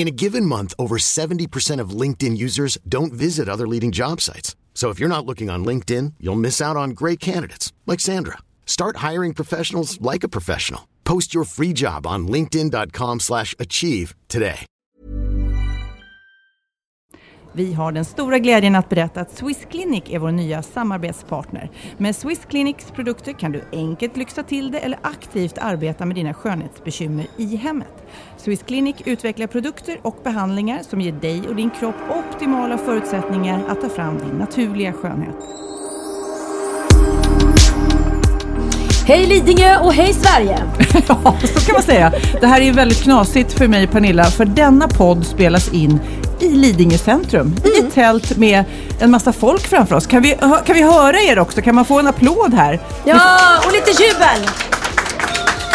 In a given month, over 70% of LinkedIn users don't visit other leading job sites. So if you're not looking on LinkedIn, you'll miss out on great candidates like Sandra. Start hiring professionals like a professional. Post your free job on linkedin.com/achieve today. Vi har den stora glädjen att berätta att Swiss Clinic är vår nya samarbetspartner. Med Swiss Clinics produkter kan du enkelt lyxa till det eller aktivt arbeta med dina skönhetsbekymmer i hemmet. Swiss Clinic utvecklar produkter och behandlingar som ger dig och din kropp optimala förutsättningar att ta fram din naturliga skönhet. Hej Lidingö och hej Sverige! Ja, så kan man säga. Det här är ju väldigt knasigt för mig Pernilla, för denna podd spelas in i Lidingö centrum, i ett tält med en massa folk framför oss. Kan vi, kan vi höra er också? Kan man få en applåd här? Ja, och lite jubel!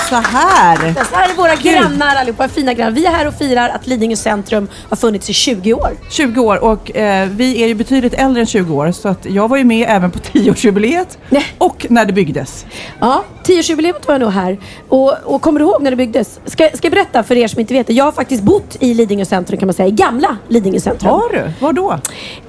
Så här! Så här är våra grannar allihopa, fina grannar. Vi är här och firar att Lidingö centrum har funnits i 20 år. 20 år och eh, vi är ju betydligt äldre än 20 år så att jag var ju med även på 10-årsjubileet Nej. och när det byggdes. Ja, 10-årsjubileet var jag nog här. Och, och kommer du ihåg när det byggdes? Ska, ska jag berätta för er som inte vet det? Jag har faktiskt bott i Lidingö centrum kan man säga, i gamla Lidingö centrum. Har du? Var då?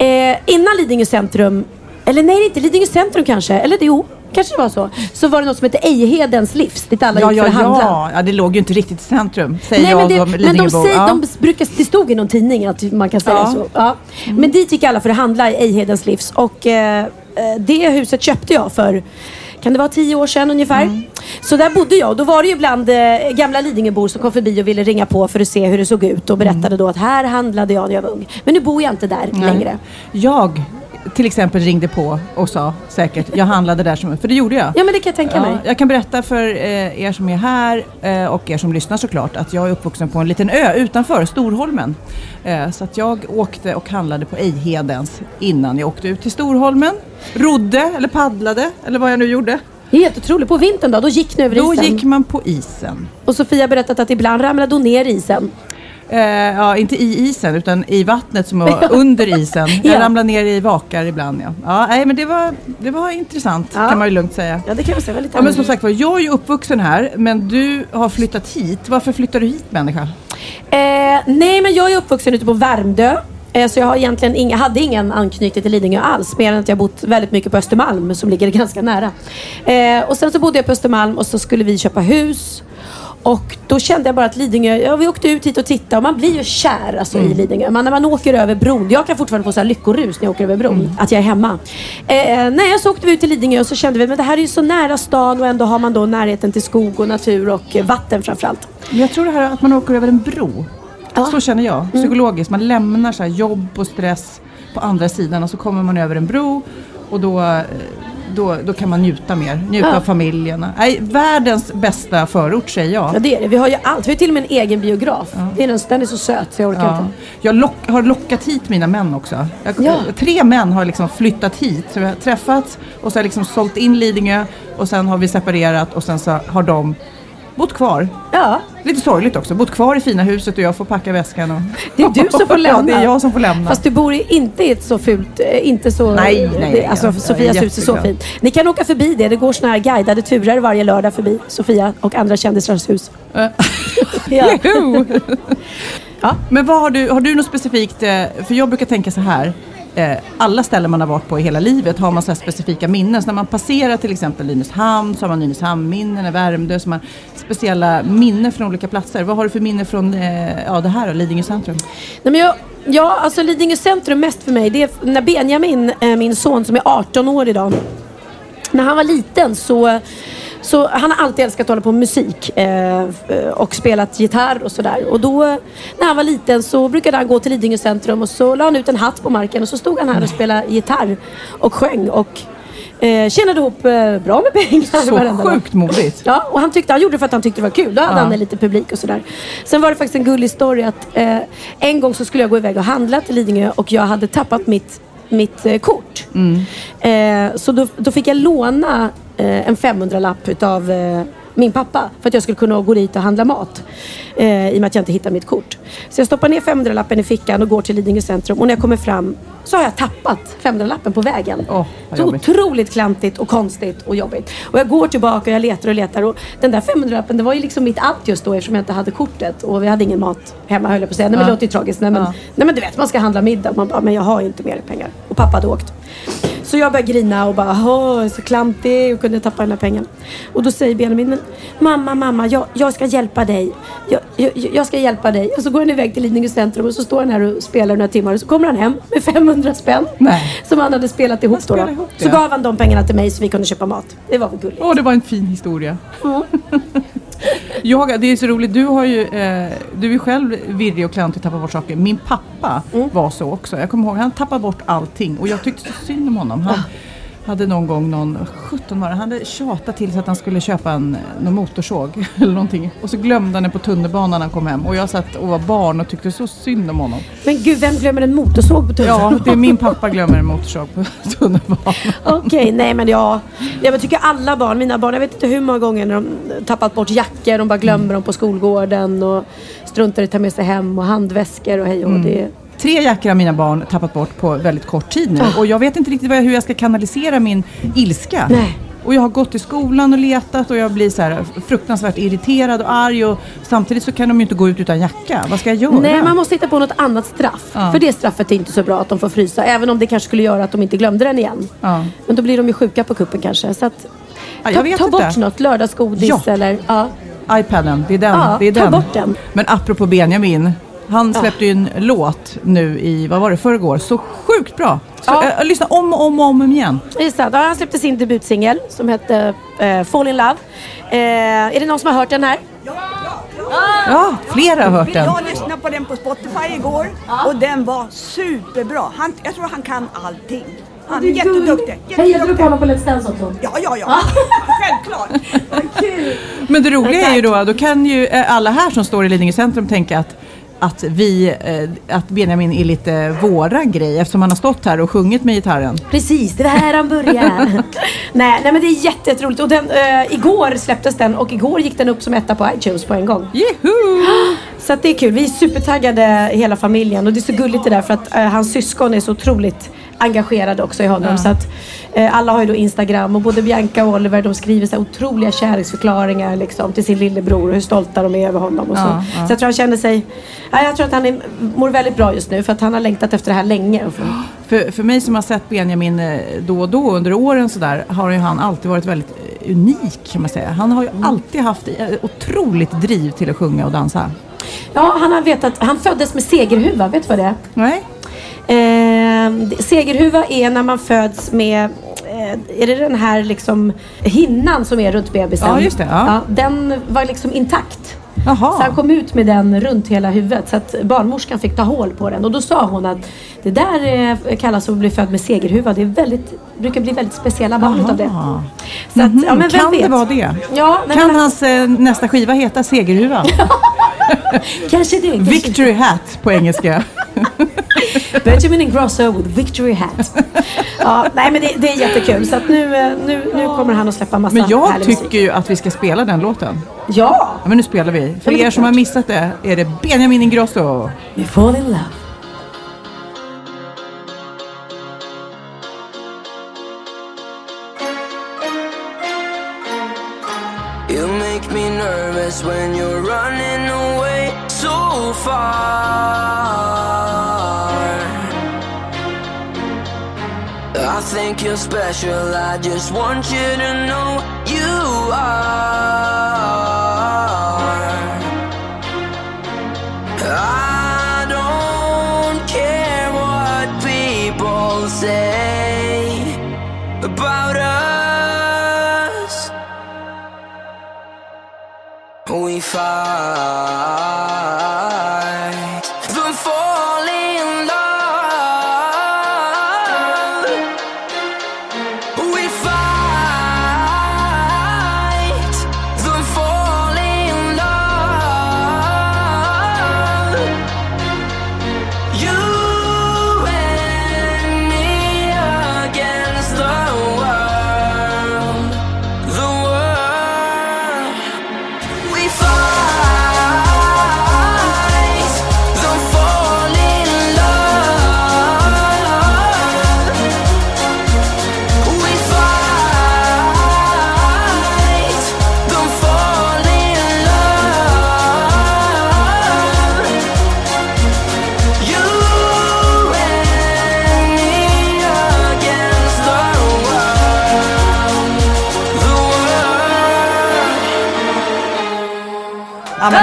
Eh, innan Lidingö centrum, eller nej det är inte Lidingö centrum kanske, eller det, jo, kanske det var så. Så var det något som hette Ejhedens livs, dit alla Ja, gick ja, för att handla. ja. ja. Det låg ju inte riktigt i centrum, säger Nej, jag men, det, som men de, säger, Ja. de brukar, det stod i någon tidning att man kan säga Ja. så. Ja. Men dit gick alla för att handla i Ejhedens livs. Och eh, eh, det huset köpte jag för kan det vara tio år sedan ungefär? Mm. Så där bodde jag och då var det ju ibland eh, gamla Lidingöbor som kom förbi och ville ringa på för att se hur det såg ut och berättade Mm. då att här handlade jag när jag var ung. Men nu bor jag inte där Nej. längre. Jag till exempel ringde på och sa säkert, jag handlade där som, för det gjorde jag. Ja men det kan jag tänka mig. jag kan berätta för eh, er som är här eh, och er som lyssnar såklart att jag är uppvuxen på en liten ö utanför Storholmen. Eh, så att jag åkte och handlade på Ejhedens innan jag åkte ut till Storholmen. Rodde eller paddlade eller vad jag nu gjorde. Det är helt otroligt. På vintern då, då gick ni över Då isen. gick man på isen. Och Sofia har berättat att ibland ramlade hon ner i isen. Eh, ja, inte i isen utan i vattnet som var under isen. Jag Ja. ramlade ner i vakar ibland. Ja. Ja, nej, men det var, det var intressant Ja. kan man ju lugnt säga. Ja det kan jag säga. Lite Ja, men som sagt var, jag är ju uppvuxen här, men du har flyttat hit. Varför flyttar du hit människa? Eh, nej, men jag är uppvuxen ute på Värmdö. Eh, så jag har egentligen inga, hade ingen anknytning till Lidingö alls. Mer än att jag bott väldigt mycket på Östermalm som ligger ganska nära. Eh, och sen så bodde jag på Östermalm och så skulle vi köpa hus. Och då kände jag bara att Lidingö, ja vi åkte ut hit och tittade och man blir ju kär alltså, i Lidingö. Man, när man åker över bron, jag kan fortfarande få så här lyckorus när jag åker över bron, att jag är hemma. Eh, nej, så åkte vi ut till Lidingö och så kände vi, men det här är ju så nära stan och ändå har man då närheten till skog och natur och vatten framförallt. Jag tror det här att man åker över en bro. Ja. Mm. Så känner jag, psykologiskt. Man lämnar så här jobb och stress på andra sidan och så kommer man över en bro och då, eh, då, då kan man njuta mer. Njuta Ja. av familjen. Nej, världens bästa förort säger jag. Ja det är det. Vi har ju allt. Vi har till och med en egen biograf. Är den, den är så söt så jag orkar Ja. inte. Jag lock, har lockat hit mina män också. Jag, Ja. Tre män har liksom flyttat hit. Så vi har träffats och så har jag liksom sålt in Lidingö och sen har vi separerat och sen så har de bott kvar. Ja, Lite sorgligt också. Bott kvar i fina huset och jag får packa väskan. Och... det är du som får lämna. ja, det är jag som får lämna. Fast du bor inte i ett så fult, eh, inte så... Nej, nej, det, alltså jag- jag är Sofias hus är så fint. Ni kan åka förbi det. Det går såna här guidade turer varje lördag förbi Sofia och andra kändisars hus. Eh, Ja. Ja. Men vad har du, har du något specifikt, eh, för jag brukar tänka så här, eh, alla ställen man har varit på i hela livet har man så här specifika minnen. Så när man passerar till exempel Nynäshamn så har man Nynäshamn-minnen, Värmdö, så man speciella minnen från olika platser. Vad har du för minne från eh, ja, det här då, Lidingö centrum? Nej, men jag, ja, alltså Lidingö centrum mest för mig, det är när Benjamin, eh, min son som är 18 år idag, när han var liten så så han har alltid älskat att hålla på med musik eh, och spelat gitarr och sådär. Och då när han var liten så brukade han gå till Lidingö centrum och så la han ut en hatt på marken och så stod han här och spelade gitarr och sjöng och eh, tjänade ihop eh, bra med pengar. Så sjukt modigt. Ja, och han, tyckte, han gjorde det för att han tyckte det var kul. Då hade Ja. han lite publik och sådär. Sen var det faktiskt en gullig story att eh, en gång så skulle jag gå iväg och handla till Lidingö och jag hade tappat mitt, mitt eh, kort. Eh, så då, då fick jag låna eh, en 500-lapp utav eh, min pappa för att jag skulle kunna gå dit och handla mat. Eh, I och med att jag inte hittade mitt kort. Så jag stoppar ner 500-lappen i fickan och går till Lidingö centrum och när jag kommer fram så har jag tappat 500-lappen på vägen. Vad så jobbigt. otroligt klantigt och konstigt och jobbigt. Och jag går tillbaka och jag letar och letar och den där 500-lappen det var ju liksom mitt allt just då eftersom jag inte hade kortet och vi hade ingen mat hemma höll jag på att säga. Nej men det Ja. låter ju tragiskt. Nej men, Ja. nej men du vet man ska handla middag man bara, men jag har ju inte mer pengar. Och pappa hade åkt. Så jag börjar grina och bara, åh, så klantig och kunde tappa den här pengen. Och då säger Benjamin, men mamma, mamma, jag, jag ska hjälpa dig. Jag, jag, jag ska hjälpa dig. Och så går han iväg till Lidingö centrum och så står han här och spelar några timmar och så kommer han hem med 500 spänn. Nej. Som han hade spelat ihop då. då. ihop Så gav han de pengarna till mig så vi kunde köpa mat. Det var gulligt. Åh, det var en fin historia. Jag, det är så roligt, du har ju, eh, du är själv virrig och klantig och tappar bort saker. Min pappa Mm. var så också. Jag kommer ihåg, han tappade bort allting och jag tyckte så synd om honom. Han hade någon gång någon, 17 var det, han hade tjatat till sig att han skulle köpa en någon motorsåg eller någonting. Och så glömde han den på tunnelbanan när han kom hem. Och jag satt och var barn och tyckte så synd om honom. Men gud, vem glömmer en motorsåg på Ja, tunnelbanan? det är min pappa glömmer en motorsåg på tunnelbanan. Okej, nej men jag, jag tycker alla barn, mina barn, jag vet inte hur många gånger när de tappat bort jackor, de bara glömmer dem på skolgården och struntar i att ta med sig hem och handväskor och hej och det. Tre jackor har mina barn tappat bort på väldigt kort tid nu. Och jag vet inte riktigt jag, hur jag ska kanalisera min ilska. Nej. Och jag har gått till skolan och letat och jag blir så här fruktansvärt irriterad och arg. Och samtidigt så kan de ju inte gå ut utan jacka. Vad ska jag göra? Nej, man måste hitta på något annat straff. Ja. För det straffet är inte så bra att de får frysa. Även om det kanske skulle göra att de inte glömde den igen. Ja. Men då blir de ju sjuka på kuppen kanske. Så att, Ja, jag ta, vet ta inte. bort något, lördagsgodis Ja. eller... Ja. iPaden, det är den. Ja, det är ta den. bort den. Men apropå Benjamin. Han släppte ju en låt nu i, vad var det, förrgår. Så sjukt bra. Så, Ja. jag, lyssnar om och om och om igen. Just det, han släppte sin debutsingel som hette eh, Fall in Love. Eh, är det någon som har hört den här? Ja, flera har hört den. Jag lyssnade på den på Spotify igår och den var superbra. Han, jag tror han kan allting. Han är jätteduktig. Hej, jag drog på honom på Let's Dance också. Ja, ja, ja. Självklart. Men det roliga är ju då, då kan ju alla här som står i Lidingö centrum tänka att att, vi, eh, att Benjamin är lite våran grej eftersom han har stått här och sjungit med gitarren. Precis, det var här han började. nej, nej men det är jätte- jätteroligt. Och den, eh, igår släpptes den och igår gick den upp som etta på iTunes på en gång. Juhu! Så att det är kul. Vi är supertaggade hela familjen och det är så gulligt det där för att eh, hans syskon är så otroligt engagerade också i honom. Så att eh, alla har ju då Instagram och både Bianca och Oliver de skriver så otroliga kärleksförklaringar liksom, till sin lillebror och hur stolta de är över honom. Och så. Ja, ja. så jag tror han känner sig, ja, jag tror att han är, mår väldigt bra just nu för att han har längtat efter det här länge. För, för mig som har sett Benjamin eh, då och då under åren sådär har ju han alltid varit väldigt eh, unik kan man säga. Han har ju alltid haft eh, otroligt driv till att sjunga och dansa. Ja, han har vetat, han föddes med segerhuva, vet du vad det är? Nej? Eh, det- segerhuva är när man föds med eh, är det den här liksom hinnan som är runt bebisen? Ja, just det, ja. den var liksom intakt. Jaha. Så han kom ut med den runt hela huvudet så att barnmorskan fick ta hål på den och då sa hon att det där eh, kallas att bli född med segerhuva. Det är väldigt, brukar bli väldigt speciella barn utav det. Jaha. Så att, Mhm, ja, men vem kan vet? det vara det? Ja, Kan men, hans eh, nästa skiva heta Segerhuva? kanske det. Kanske Victory Hat på engelska. Benjamin Ingrosso with Victory Hat. ja, nej men det, det är jättekul så nu, eh, nu, nu kommer han att släppa massa Men jag härlig musik. tycker ju att vi ska spela den låten. Ja, Ja, men nu spelar vi. För er som har missat det är det Benjamin Ingrosso. we fall in love. think you're special. I just want you to know you are. I don't care what people say about us. We fight.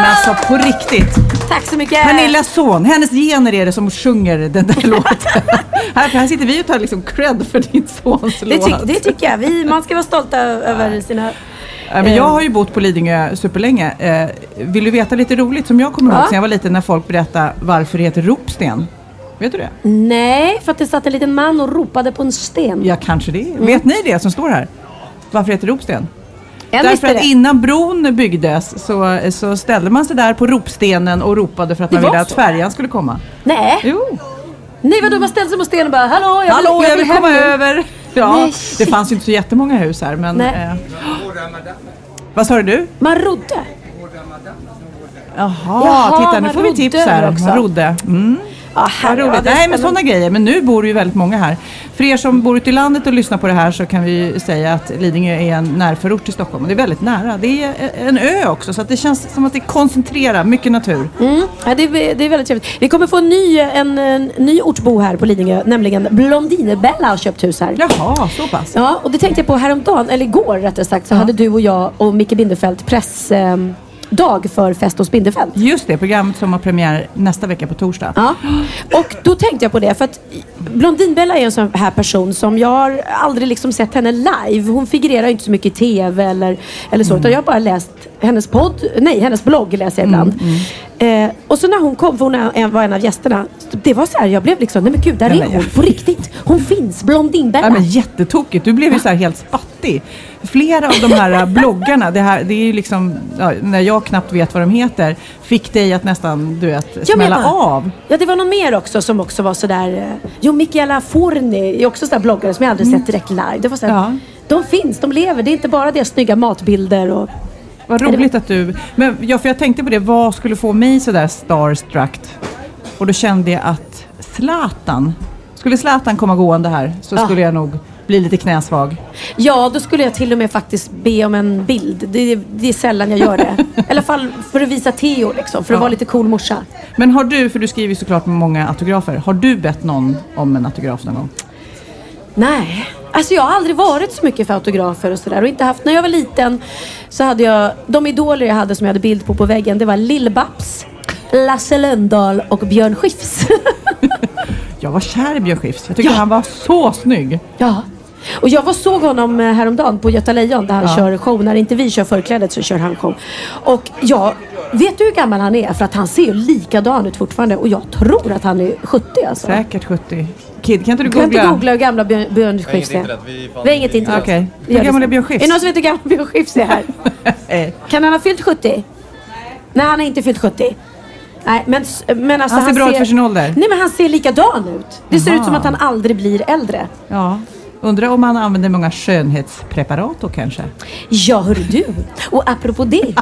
Men alltså på riktigt. Tack så mycket. Pernillas son, hennes gener är det som sjunger den där låten. här, här sitter vi och tar liksom cred för din sons Det, låt. tyck, det tycker jag. Vi, man ska vara stolta över sina... Men jag har ju bott på Lidingö superlänge. Eh, vill du veta lite roligt som jag kommer ihåg Ja. sen jag var liten när folk berättade varför det heter ropsten? Vet du det? Nej, för att det satt en liten man och ropade på en sten. Ja, kanske det. Vet ni det som står här? Varför det heter ropsten? Jag Därför att det. innan bron byggdes så, så ställde man sig där på ropstenen och ropade för att Det man ville att färjan skulle komma. Nej. Jo, Nej vadå, man ställde sig på stenen och bara hallå jag vill, hallå jag vill hem komma nu." över. Ja, Nej, det fanns ju inte så jättemånga hus här men... Eh, vad sa du? Man rodde. Jaha, Jaha, titta nu får vi tips här. också. Man rodde. Mm. Ja, Vad ja, roligt. det är Nej men sådana grejer. Men nu bor ju väldigt många här. För er som bor ute i landet och lyssnar på det här så kan vi ju säga att Lidingö är en närförort till Stockholm. Och det är väldigt nära. Det är en ö också så att det känns som att det koncentrerar mycket natur. Mm. Ja, det, är, det är väldigt trevligt. Vi kommer få en ny, en, en ny ortsbo här på Lidingö, nämligen Blondinebella har köpt hus här. Jaha, så pass. Ja, och det tänkte jag på häromdagen, eller igår rättare sagt, så hade du och jag och Micke Bindefeld pressdag dag för Fest hos Bindefeld. Just det, programmet som har premiär nästa vecka på torsdag. Ja, och då tänkte jag på det för att Blondinbella är en sån här person som jag har aldrig liksom sett henne live. Hon figurerar inte så mycket i TV eller, eller så utan jag har bara läst hennes podd, nej hennes blogg läser jag ibland. Eh, och så när hon kom, för hon var en av gästerna, det var så här, jag blev liksom, nej men gud där är hon på riktigt. Hon finns, Blondinbella. Ja, men jättetokigt. Du blev ju så här helt spattig. Flera av de här äh, bloggarna, det, här, det är ju liksom, ja, när jag knappt vet vad de heter, fick dig att nästan, du vet, smälla av. Ja, det var någon mer också som också var sådär... eh, Jo, Michaela Forni är också sådär bloggare som jag aldrig sett direkt live. Det var sådär, Ja. De finns, de lever. Det är inte bara deras snygga matbilder och... Vad roligt att du... Men ja, för jag tänkte på det, vad skulle få mig sådär starstruck? Och då kände jag att Zlatan, skulle Zlatan komma gående här så skulle jag nog bli lite knäsvag. Ja, då skulle jag till och med faktiskt be om en bild. Det, är- det är sällan jag gör det. I alla fall för att visa Theo liksom, för att Ja. vara lite cool morsa. Men har du, för du skriver ju såklart med många autografer, har du bett någon om en autograf någon gång? Nej, alltså jag har aldrig varit så mycket för autografer och sådär. Och inte haft, när jag var liten så hade jag, de idoler jag hade som jag hade bild på på väggen, det var Lill-Babs, Lasse Lönndahl och Björn Skifs. Jag var kär i Björn Skifs. Jag tyckte Ja. han var så snygg. Ja. Och jag var såg honom eh, häromdagen på Göta Lejon där han Ja. kör show. När inte vi kör förklädet så kör han show. Och jag, vet du hur gammal han är? För att han ser ju likadan ut fortfarande. Och jag tror att han är 70 alltså. Säkert 70. Kid, kan inte du Du kan googla? inte googla hur gamla Björn, Björn Skifs är. vi Vi har inget internet. Okej. Vi Hur gammal är Björn Skifs? Är det någon som vet hur gammal Björn Skifs är här? Eh, kan han ha fyllt 70? Nej, han har inte fyllt 70. Nej, men, men alltså Han ser bra ut för sin ålder. Nej, men han ser likadan ut. Det ser ut som att han aldrig blir äldre. Ja. Undrar om han använder många skönhetspreparat då kanske? Ja, hör du. Och apropå det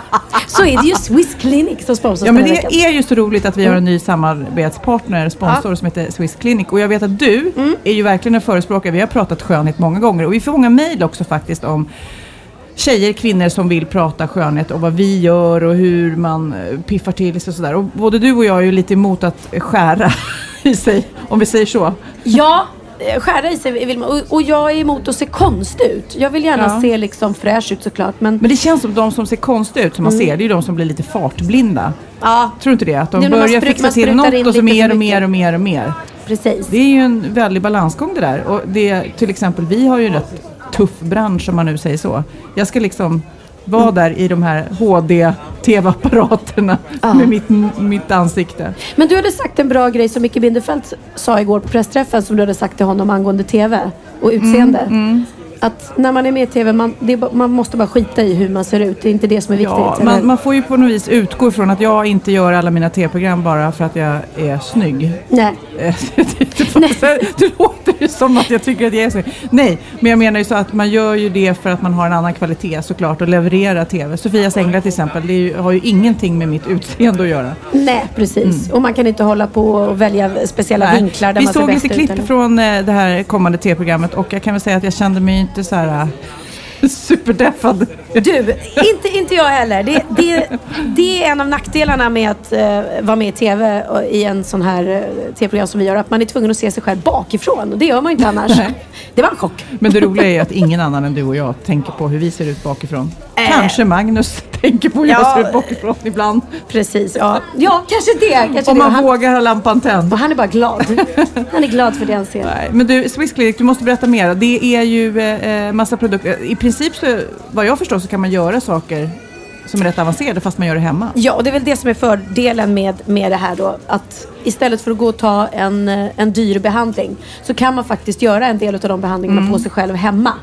så är det ju Swiss Clinic som sponsrar Ja men här veckan. det är ju så roligt att vi Mm. har en ny samarbetspartner, sponsor som heter Swiss Clinic. Och jag vet att du Mm. är ju verkligen en förespråkare. Vi har pratat skönhet många gånger och vi får många mejl också faktiskt om tjejer, kvinnor som vill prata skönhet och vad vi gör och hur man eh, piffar till sig och sådär. Och både du och jag är ju lite emot att skära i sig, om vi säger så. Ja, eh, skära i sig vill man. Och, och jag är emot att se konstig ut. Jag vill gärna Ja. se liksom fräsch ut såklart. Men, Men det känns som de som ser konstiga ut, som man Mm. ser, det är ju de som blir lite fartblinda. ja, Tror du inte det? Att de Det börjar fixa till något och så mer och mer och mer och mer. precis. Det är ju en väldig balansgång det där. Och det, till exempel, vi har ju rätt tuff bransch om man nu säger så. Jag ska liksom vara där i de här HD-TV-apparaterna med mitt, mitt ansikte. Men du hade sagt en bra grej som Micke Bindefeld sa igår på pressträffen som du hade sagt till honom angående TV och utseende. Mm, Att när man är med i TV, man, det man måste bara skita i hur man ser ut. Det är inte det som är viktigt. Ja, man, man får ju på något vis utgå ifrån att jag inte gör alla mina TV-program bara för att jag är snygg. Nej. Det låter ju som att jag tycker att jag är snygg. Nej, men jag menar ju så att man gör ju det för att man har en annan kvalitet såklart och levererar TV. Sofias Änglar till exempel, det ju, har ju ingenting med mitt utseende att göra. Nej, precis. Och man kan inte hålla på och välja speciella Mm. Nej. vinklar där Vi man ser såg lite klipp från eh, det här kommande TV-programmet och jag kan väl säga att jag kände mig inte så här eh, superdeffad. Du, inte, inte jag heller. Det, det, det är en av nackdelarna med att eh, vara med i TV och i en sån här eh, TV-program som vi gör. Att man är tvungen att se sig själv bakifrån. Och det gör man ju inte annars. Det var en chock. Men det roliga är att ingen annan än du och jag tänker på hur vi ser ut bakifrån. Eh. Kanske Magnus tänker på hur jag Ja. ser ut bakifrån ibland. Precis, ja. Ja, kanske det. Kanske Om det. man han, vågar ha lampan tänd. och han är bara glad. Han är glad för det han ser. Nej, men du, Swiss Clinic, du måste berätta mer. Det är ju eh, massa produkter. I princip, så, vad jag förstår, så kan man göra saker som är rätt avancerade fast man gör det hemma. Ja, och det är väl det som är fördelen med, med det här då. Att istället för att gå och ta en, eh, en dyr behandling så kan man faktiskt göra en del av de behandlingarna Mm. på sig själv hemma.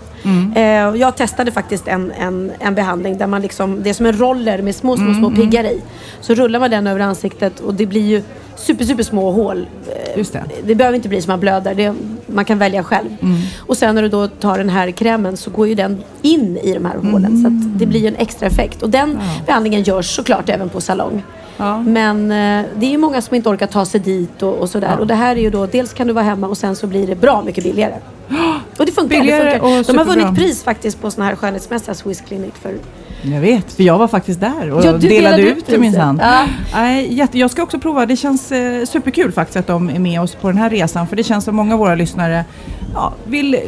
Eh, jag testade faktiskt en, en, en behandling där man liksom, det är som en roller med små, små, Mm, små piggar i. Så rullar man den över ansiktet och det blir ju super, super små hål. Eh, Just det. Det behöver inte bli som man blöder. Det, man kan välja själv. Mm. Och sen när du då tar den här krämen så går ju den in i de här hålen. Så att det blir en extra effekt. Och den behandlingen görs såklart även på salong. Ja. Men eh, det är ju många som inte orkar ta sig dit och, och sådär. Och det här är ju då, dels kan du vara hemma och sen så blir det bra mycket billigare. Och det funkar. Billigare det funkar. De har vunnit pris faktiskt på såna här skönhetsmässor, Swiss Clinic. För, Jag vet, för jag var faktiskt där och Ja, delade delade ut det priset. minsann. Ja. Jag ska också prova, det känns eh, superkul faktiskt att de är med oss på den här resan. För det känns som många av våra lyssnare ja, vill eh,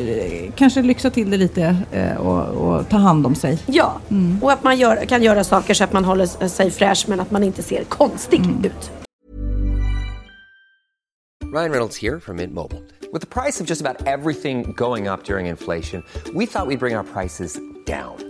kanske lyxa till det lite eh, och, och ta hand om sig. ja, och att man gör, kan göra saker så att man håller sig fräsch men att man inte ser konstig ut. Ryan Reynolds here from Mint Mobile. With the price of just about everything going up during inflation, we thought we'd bring our prices down.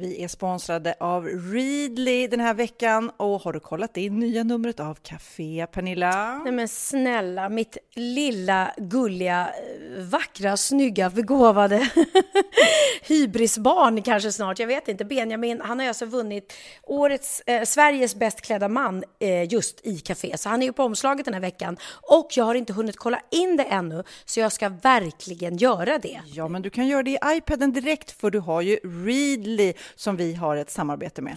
Vi är sponsrade av Readly den här veckan och har du kollat in nya numret av Café Pernilla? Nej men snälla, mitt lilla gulliga, eh, vackra, snygga, begåvade hybrisbarn kanske snart, jag vet inte. Benjamin, han har alltså vunnit årets, eh, Sveriges bäst klädda man eh, just i Café. Så han är ju på omslaget den här veckan. Och jag har inte hunnit kolla in det ännu, så jag ska verkligen göra det. Ja, men du kan göra det i iPaden direkt för du har ju Readly som vi har ett samarbete med.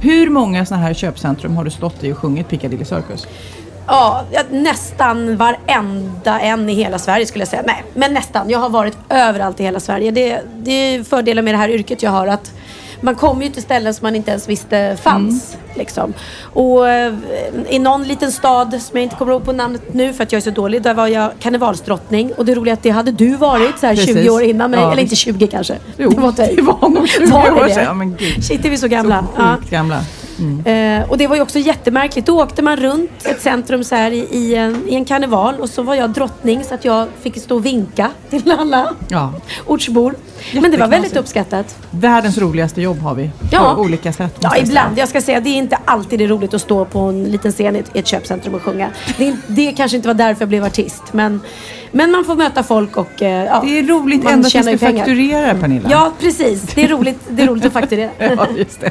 Hur många sådana här köpcentrum har du stått i och sjungit Piccadilly Circus? Ja, nästan varenda en i hela Sverige skulle jag säga. Nej, men nästan. Jag har varit överallt i hela Sverige. Det, det är fördelen med det här yrket jag har. att man kommer ju till ställen som man inte ens visste fanns. Mm. Liksom. Och eh, i någon liten stad som jag inte kommer ihåg på namnet nu för att jag är så dålig. Där var jag karnevalsdrottning. Och det roliga är att det hade du varit så här 20 Precis. år innan mig. Ja, Eller inte visst. 20 kanske. Jo, det var, inte, det var nog 20 Var det år sedan. Ja, men gud. Shit, är vi så gamla? Så Ja. sjukt gamla. Mm. Eh, och det var ju också jättemärkligt. Då åkte man runt ett centrum så här i, i, en, i en karneval och så var jag drottning så att jag fick stå och vinka till alla Ja. ortsbor. Men det var väldigt uppskattat. Världens roligaste jobb har vi. Ja. På olika sätt. Ja, ibland. Jag ska säga, det är inte alltid det är roligt att stå på en liten scen i ett, i ett köpcentrum och sjunga. Det, det kanske inte var därför jag blev artist. Men, men man får möta folk och eh, ja, Det är roligt ända tills du pengar. fakturerar Pernilla. Ja, precis. Det är roligt, det är roligt att fakturera. ja, just det.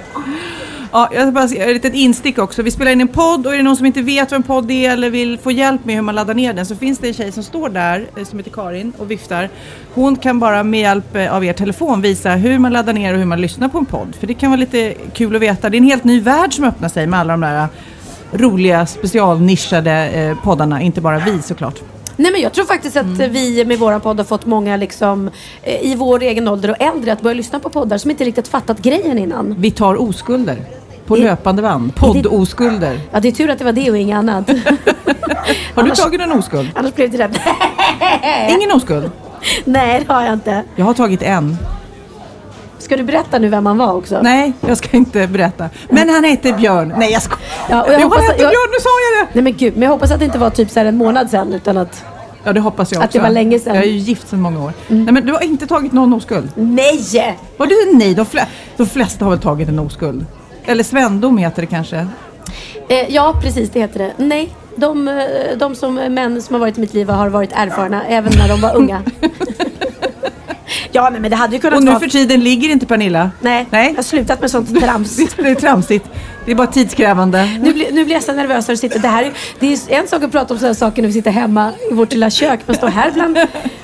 Ja, jag ska bara säga ett litet instick också. Vi spelar in en podd och är det någon som inte vet vad en podd är eller vill få hjälp med hur man laddar ner den så finns det en tjej som står där eh, som heter Karin och viftar. Hon kan bara med hjälp eh, av er telefon visa hur man laddar ner och hur man lyssnar på en podd. För det kan vara lite kul att veta. Det är en helt ny värld som öppnar sig med alla de där roliga specialnischade eh, poddarna, inte bara vi såklart. Nej men jag tror faktiskt att Mm. vi med våra podd har fått många liksom, eh, i vår egen ålder och äldre att börja lyssna på poddar som inte riktigt fattat grejen innan. Vi tar oskulder på I- löpande band. Podd-oskulder. Ja det är tur att det var det och inget annat. Har du tagit en oskuld? Annars blev det där. Ingen oskuld? Nej det har jag inte. Jag har tagit en. Ska du berätta nu vem han var också? Nej, jag ska inte berätta. Men han heter Björn. Nej, jag skojar. Ja, och jag hoppas heter jag- Björn, nu sa jag det! Nej men gud, men jag hoppas att det inte var typ så en månad sedan utan att... Ja, det hoppas jag också. Att det var länge sedan. Mm. Jag är ju gift sedan många år. Nej, men du har inte tagit någon oskuld? Nej! Var du nej? De, flä- de flesta har väl tagit en oskuld? Eller svendom heter det kanske? Eh, ja precis, det heter det. Nej, de, eh, de som män som har varit i mitt liv har varit erfarna även när de var unga. ja nej, men det hade ju kunnat Och nu vara... för tiden ligger inte Pernilla? Nej, Nej. jag har slutat med sånt trams. Det är tramsigt. Det är bara tidskrävande. Nu blir, nu blir jag så nervös när du sitter. Det, här är, det är en sak att prata om sådana saker när vi sitter hemma i vårt lilla kök. Men stå här bland,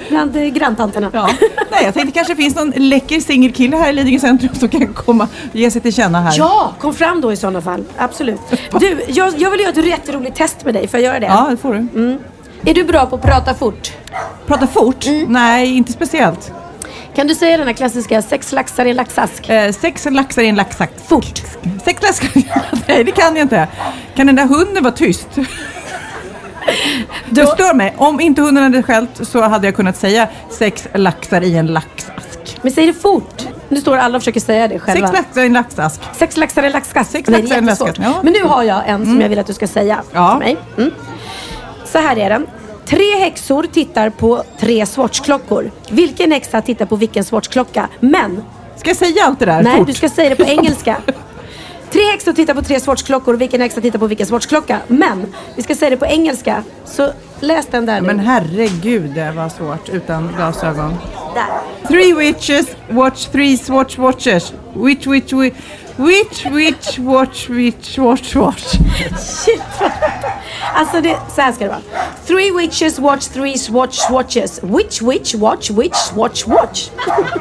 bland eh, granntanterna. Ja. Nej, jag tänkte kanske finns någon läcker singelkille här i Lidingö centrum som kan komma och ge sig till känna här. Ja, kom fram då i sådana fall. Absolut. Du, jag, jag vill göra ett jätteroligt test med dig. Får jag göra det? Ja, det får du. Mm. Är du bra på att prata fort? Prata fort? Mm. Nej, inte speciellt. Kan du säga den här klassiska sex laxar i en laxask? Eh, sex laxar i en laxask. Fort. Sex laxar? Nej, det kan jag inte. Kan den där hunden vara tyst? Det stör mig. Om inte hunden hade skällt så hade jag kunnat säga sex laxar i en laxask. Men säg det fort. Nu står alla och försöker säga det själva. Sex laxar i en laxask. Sex laxar i en laxask. Sex Nej, laxar i en laxask. Ja. Men nu har jag en som Mm. jag vill att du ska säga Ja. till mig. Mm. Så här är den. Tre häxor tittar på tre Swatchklockor. Vilken häxa tittar på vilken Swatchklocka? Men... Ska jag säga allt det där Nej, fort? du ska säga det på engelska. Tre häxor tittar på tre Swatchklockor. Vilken häxa tittar på vilken Swatchklocka? Men vi ska säga det på engelska. Så läs den där nu. men herregud, det var svårt utan glasögon. Där. Three witches watch three swatch watches. Which, which, which, which, which, watch, which, watch, watch. Shit. Alltså det, så här ska det vara. Three witches watch three swatch watches. Which witch watch which watch watch.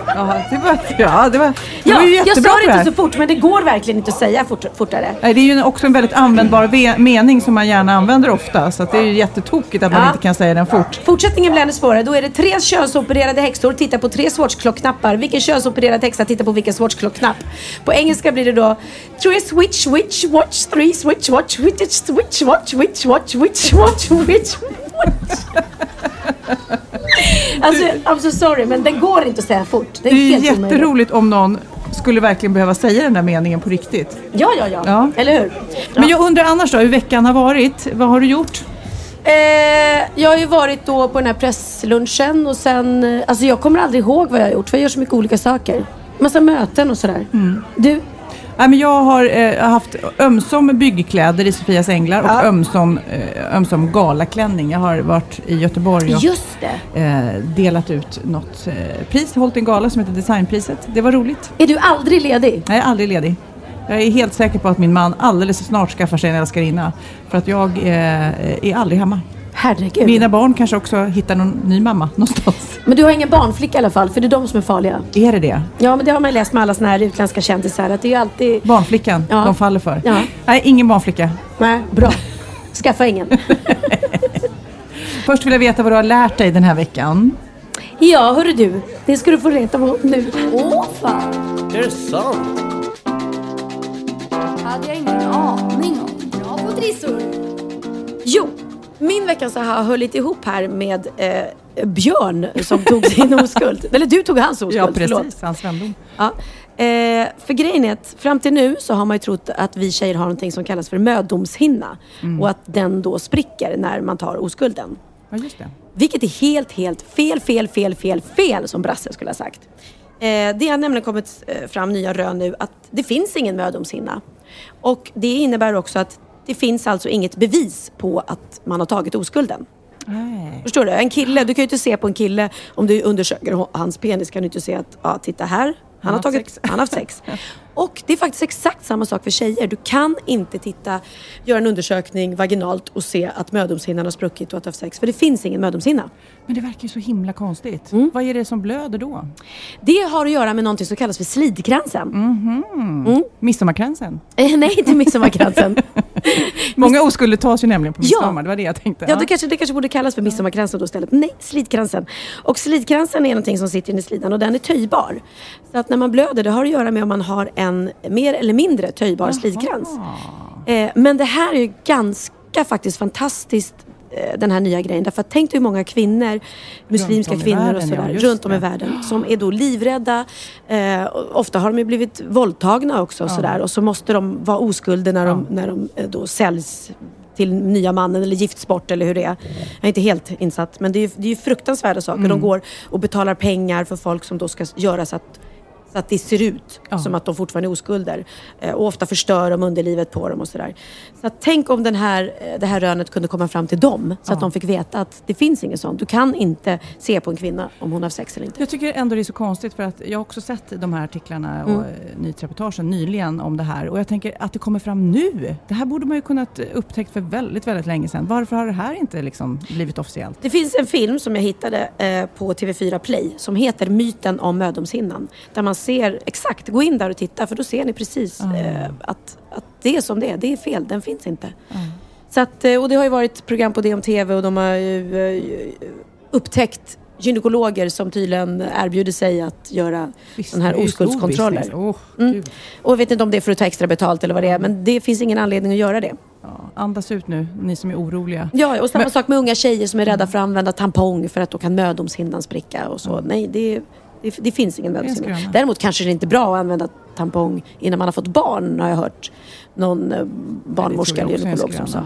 Ja, det var, ja, det var, det Ja, var ju jag jättebra sa på det inte så fort men det går verkligen inte att säga fort, fortare. Nej, Det är ju också en väldigt användbar mening som man gärna använder ofta. Så det är ju jättetokigt att man Ja. inte kan säga den fort. Fortsättningen blir ännu svårare. Då är det tre könsopererade häxor tittar på tre swatchklockknappar. Vilken könsopererad häxa tittar på vilken swatchklockknapp? På engelska blir det då Three switch witch watch three switch watch witch switch watch witch watch witch watch witch watch. Alltså, I'm so sorry men den går inte att säga fort. Det Det är, är ju helt omöjligt. jätteroligt om någon skulle verkligen behöva säga den där meningen på riktigt. Ja, ja, ja, Ja. Eller hur? Men jag undrar annars då, hur veckan har varit? Vad har du gjort? Eh, jag har ju varit då på den här presslunchen och sen, eh, alltså jag kommer aldrig ihåg vad jag har gjort för jag gör så mycket olika saker. Massa möten och sådär. Mm. Du? Nej, men jag har eh, haft ömsom byggkläder i Sofias Änglar och Ja. ömsom, eh, ömsom galaklänning. Jag har varit i Göteborg och eh, delat ut något eh, pris, hållit en gala som heter Designpriset. Det var roligt. Är du aldrig ledig? Nej, jag är aldrig ledig. Jag är helt säker på att min man alldeles snart skaffar sig en älskarinna. För att jag eh, är aldrig hemma. Herregud. Mina barn kanske också hittar någon ny mamma någonstans. Men du har ingen barnflicka i alla fall, för det är de som är farliga. Är det det? Ja, men det har man läst med alla såna här utländska kändisar, att det är ju alltid... Barnflickan Ja. de faller för? Ja. Nej, ingen barnflicka. Nej, bra. Skaffa ingen. Först vill jag veta vad du har lärt dig den här veckan. Ja, hörru du. Det ska du få reda på nu. Åh, fan. Är det sant? hade jag ingen aning om. Bra på trissor. Jo, min vecka så har jag hållit ihop här med eh, Björn som tog sin oskuld. Eller du tog hans oskuld, Ja, förlåt. precis. Hans vändom. Ja. Eh, för grejen är att fram till nu så har man ju trott att vi tjejer har någonting som kallas för mödomshinna. Mm. Och att den då spricker när man tar oskulden. Ja, just det. Vilket är helt, helt fel, fel, fel, fel, fel som Brasse skulle ha sagt. Eh, det har nämligen kommit eh, fram nya rön nu att det finns ingen mödomshinna. Och det innebär också att det finns alltså inget bevis på att man har tagit oskulden. Nej. Förstår du? En kille, du kan ju inte se på en kille om du undersöker hans penis kan du inte se att, ja titta här, han, har haft tagit, sex. han har haft sex. Och det är faktiskt exakt samma sak för tjejer. Du kan inte titta, göra en undersökning vaginalt och se att mödomshinnan har spruckit och att du har haft sex. För det finns ingen mödomshinna. Men det verkar ju så himla konstigt. Mm. Vad är det som blöder då? Det har att göra med någonting som kallas för slidkransen. Mhm. Midsommarkransen? Eh, nej, inte midsommarkransen. Många oskulder tas ju nämligen på Ja. midsommar. Det var det jag tänkte. Ja, det kanske, det kanske borde kallas för midsommarkransen då istället. Nej, slidkransen. Och slidkransen är någonting som sitter inne i slidan och den är töjbar. Så att när man blöder, det har att göra med om man har en mer eller mindre töjbar slidkrans. Eh, men det här är ju ganska faktiskt fantastiskt den här nya grejen. Därför att tänk dig hur många kvinnor, muslimska kvinnor världen, och ja, sådär, just runt om i världen som är då livrädda. Eh, ofta har de ju blivit våldtagna också och Ja. sådär. Och så måste de vara oskulder när de, när de eh, då säljs till nya mannen eller gifts bort eller hur det är. Jag är inte helt insatt men det är ju, det är ju fruktansvärda saker. Mm. De går och betalar pengar för folk som då ska göra så att så att det ser ut som att de fortfarande är oskulder. Eh, och ofta förstör de underlivet på dem och sådär. Så att tänk om den här, eh, det här rönet kunde komma fram till dem. Så att de fick veta att det finns inget sånt. Du kan inte se på en kvinna om hon har sex eller inte. Jag tycker ändå det är så konstigt för att jag har också sett de här artiklarna och Mm. mm. nyhetsreportagen nyligen om det här och jag tänker att det kommer fram nu. Det här borde man ju kunnat upptäckt för väldigt, väldigt länge sedan. Varför har det här inte liksom blivit officiellt? Det finns en film som jag hittade eh, på TV4 Play som heter Myten om mödomshinnan. Där man ser exakt, gå in där och titta för då ser ni precis eh, att, att det är som det är. Det är fel, den finns inte. Så att, eh, och det har ju varit program på det om TV och de har ju eh, upptäckt gynekologer som tydligen erbjuder sig att göra sådana här oskuldskontroller. Åh, Mm. Och jag vet inte om det är för att ta extra betalt eller vad det är men det finns ingen anledning att göra det. Andas ut nu, ni som är oroliga. Ja, och samma Men- sak med unga tjejer som är rädda för att använda tampong för att då kan mödomshinnan spricka och så. Nej, det Det, det finns ingen är skröna. Däremot kanske det inte är bra att använda tampong innan man har fått barn, har jag hört någon eh, barnmorska eller är gynekolog som sa.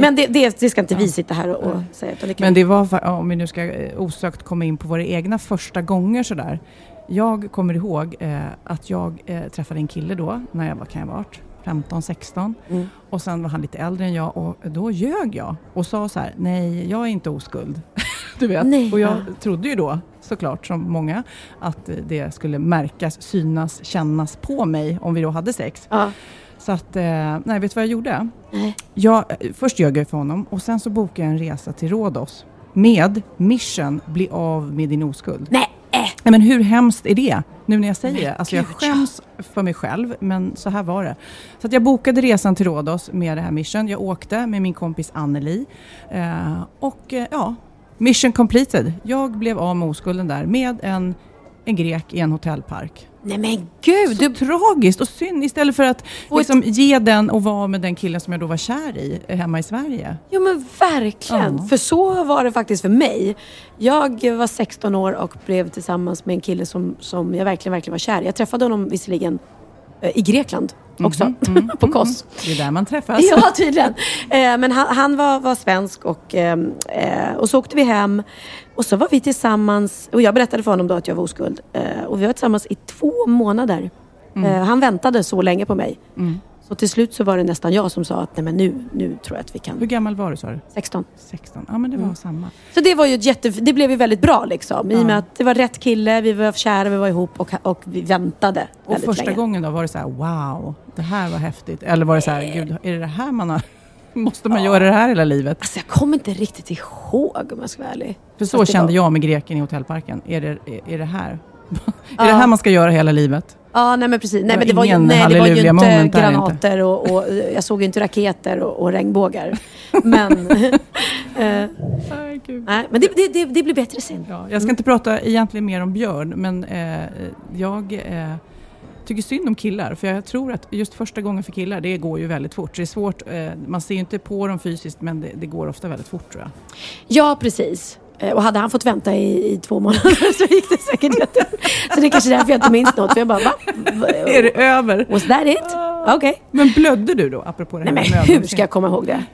Men det, det, det ska inte vi sitta här och, och säga. Det Men det var, om vi nu ska eh, osökt komma in på våra egna första gånger sådär. Jag kommer ihåg eh, att jag eh, träffade en kille då, när jag var, kan jag ha varit, 15, 16. Mm. Och sen var han lite äldre än jag och då ljög jag och sa så här, nej jag är inte oskuld. du vet. Nej, och jag ja. trodde ju då, såklart som många, att det skulle märkas, synas, kännas på mig om vi då hade sex. Ja. Så att, eh, nej vet du vad jag gjorde? Nej. Jag, eh, först ljög jag för honom och sen så bokade jag en resa till Rhodos med mission bli av med din oskuld. Nej! Nej men hur hemskt är det? Nu när jag säger Men det. Alltså jag skäms för mig själv, men så här var det. Så att jag bokade resan till Rhodos med det här mission. Jag åkte med min kompis Anneli. Eh, och eh, ja, mission completed. Jag blev av med oskulden där med en, en grek i en hotellpark. Nej men gud! Så tragiskt och synd istället för att liksom, ge den och vara med den killen som jag då var kär i eh, hemma i Sverige. Jo men verkligen. Ja. För så var det faktiskt för mig. Jag var 16 år och blev tillsammans med en kille som, som jag verkligen, verkligen var kär i. Jag träffade honom visserligen i Grekland också, Mhm, på Kos. Det är där man träffas. Ja, tydligen. Eh, men han, han var, var svensk och, eh, eh, och så åkte vi hem. Och så var vi tillsammans, och jag berättade för honom då att jag var oskuld. Eh, och vi var tillsammans i två månader. Mm. Eh, han väntade så länge på mig. Så till slut så var det nästan jag som sa att nej men nu, nu tror jag att vi kan. Hur gammal var du sa du? 16. 16. Ja men det var Mm. samma. Så det var ju ett jätte, det blev ju väldigt bra liksom. I och med att det var rätt kille, vi var kära, vi var ihop och, och vi väntade Och första länge. gången då var det så här, wow, det här var häftigt. Eller var det så här, gud, är det det här man har... Måste man göra det här hela livet? Alltså jag kommer inte riktigt ihåg om jag ska vara ärlig. För så Fast kände var- jag med greken i hotellparken. Är det, är, är det här? Är Ja. det här man ska göra hela livet? Ja, nej men precis. Nej, Det var men det var ju, nej, det var ju inte granater och, och eh, jag såg ju inte raketer och, och regnbågar. Men, eh, nej, men det, det, det, det blir bättre sen. Ja, jag ska inte prata egentligen mer om Björn, men eh, jag eh, tycker synd om killar. För jag tror att just första gången för killar, det går ju väldigt fort. Så det är svårt, eh, man ser ju inte på dem fysiskt, men det, det går ofta väldigt fort tror jag. Ja, precis. Eh, Och hade han fått vänta i, i två månader så gick det säkert jätte... Så det är kanske därför jag inte minns något. För jag bara, va? Är det över? Was that it? Okej. Men blödde du då, apropå det här Nej men hur ska jag komma ihåg det?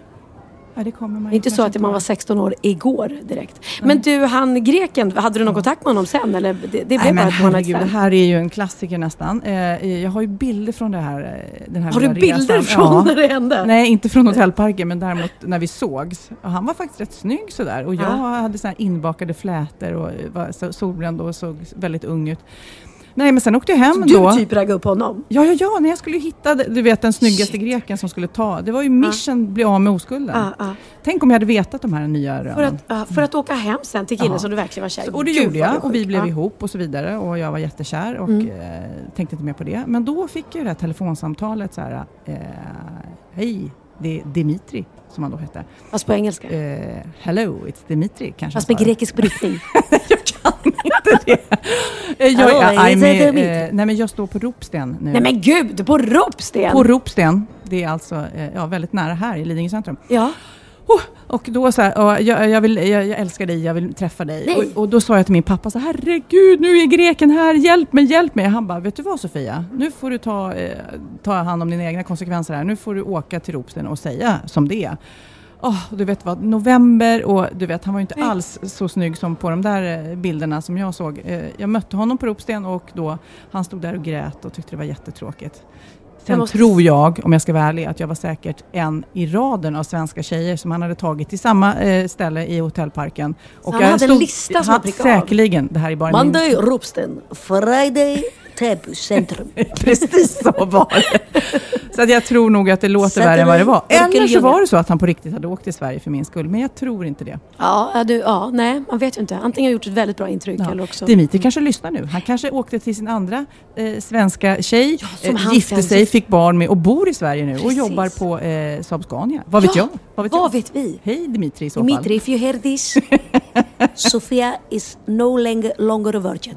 Ja, det kommer man Det är inte så att man var 16 år igår direkt. Men du, han greken, hade du någon kontakt med honom sen? Eller det, det blev Nej, bara men herregud, det här är ju en klassiker nästan. Eh, jag har ju bilder från det här, eh, den här Har du bilder resan. från när det hände? Nej, inte från hotellparken, men däremot när vi sågs. Och han var faktiskt rätt snygg sådär. Och jag Ja. hade så här inbakade flätor och var solbränd och såg väldigt ung ut. Nej, men sen åkte jag hem Du då. typ raggade upp honom? Ja, ja, ja, när jag skulle hitta du vet, den snyggaste greken som skulle ta. Det var ju mission, bli av med oskulden. Ja, ja. Tänk om jag hade vetat de här nya rönen. För att, ja, för att åka hem sen till killen som du verkligen var kär i. Och det Gud, gjorde jag du och vi blev Ja. ihop och så vidare och jag var jättekär och Mm. eh, tänkte inte mer på det. Men då fick jag det här telefonsamtalet så här, eh, hej, det är Dimitri som han då hette. Fast på engelska? Eh, hello, it's Dimitri kanske Fast med grekisk brytning. Eh, jag, Hallå, jag, I'm, det eh, nej men jag står på Ropsten nu. Nej men gud, på Ropsten! På Ropsten. Det är alltså eh, ja, väldigt nära här i Lidingö centrum. Ja. Oh, och då så här, och jag, jag, vill, jag, jag älskar dig, jag vill träffa dig. Och, och då sa jag till min pappa så herregud nu är greken här, hjälp mig, hjälp mig. Han bara, vet du vad Sofia, nu får du ta, eh, ta hand om dina egna konsekvenser här. Nu får du åka till Ropsten och säga som det är. Oh, du vet vad, november och du vet han var ju inte Nej. alls så snygg som på de där eh, bilderna som jag såg. Eh, jag mötte honom på Ropsten och då, han stod där och grät och tyckte det var jättetråkigt. Sen måste- tror jag, om jag ska vara ärlig, att jag var säkert en i raden av svenska tjejer som han hade tagit till samma eh, ställe i hotellparken. Så han hade en lista som han prickade av? Säkerligen, det här är bara Monday, min... Ropsten. Friday, Täby centrum. Precis så var det. Så att jag tror nog att det låter värre än vad det var. Eller så var det så att han på riktigt hade åkt till Sverige för min skull, men jag tror inte det. Ja, ja, du, ja, nej, man vet ju inte. Antingen har gjort ett väldigt bra intryck Ja. eller också... Dimitri kanske lyssnar nu. Han kanske åkte till sin andra eh, svenska tjej, som eh, gifte sig, fick barn med och bor i Sverige nu och Precis. jobbar på eh, Saab Scania. Vad vet Ja, jag? Vad vet, vad jag? vet vi? Hej Dimitri i så Dimitri, fall. if you hear this, Sofia is no longer, longer a virgin.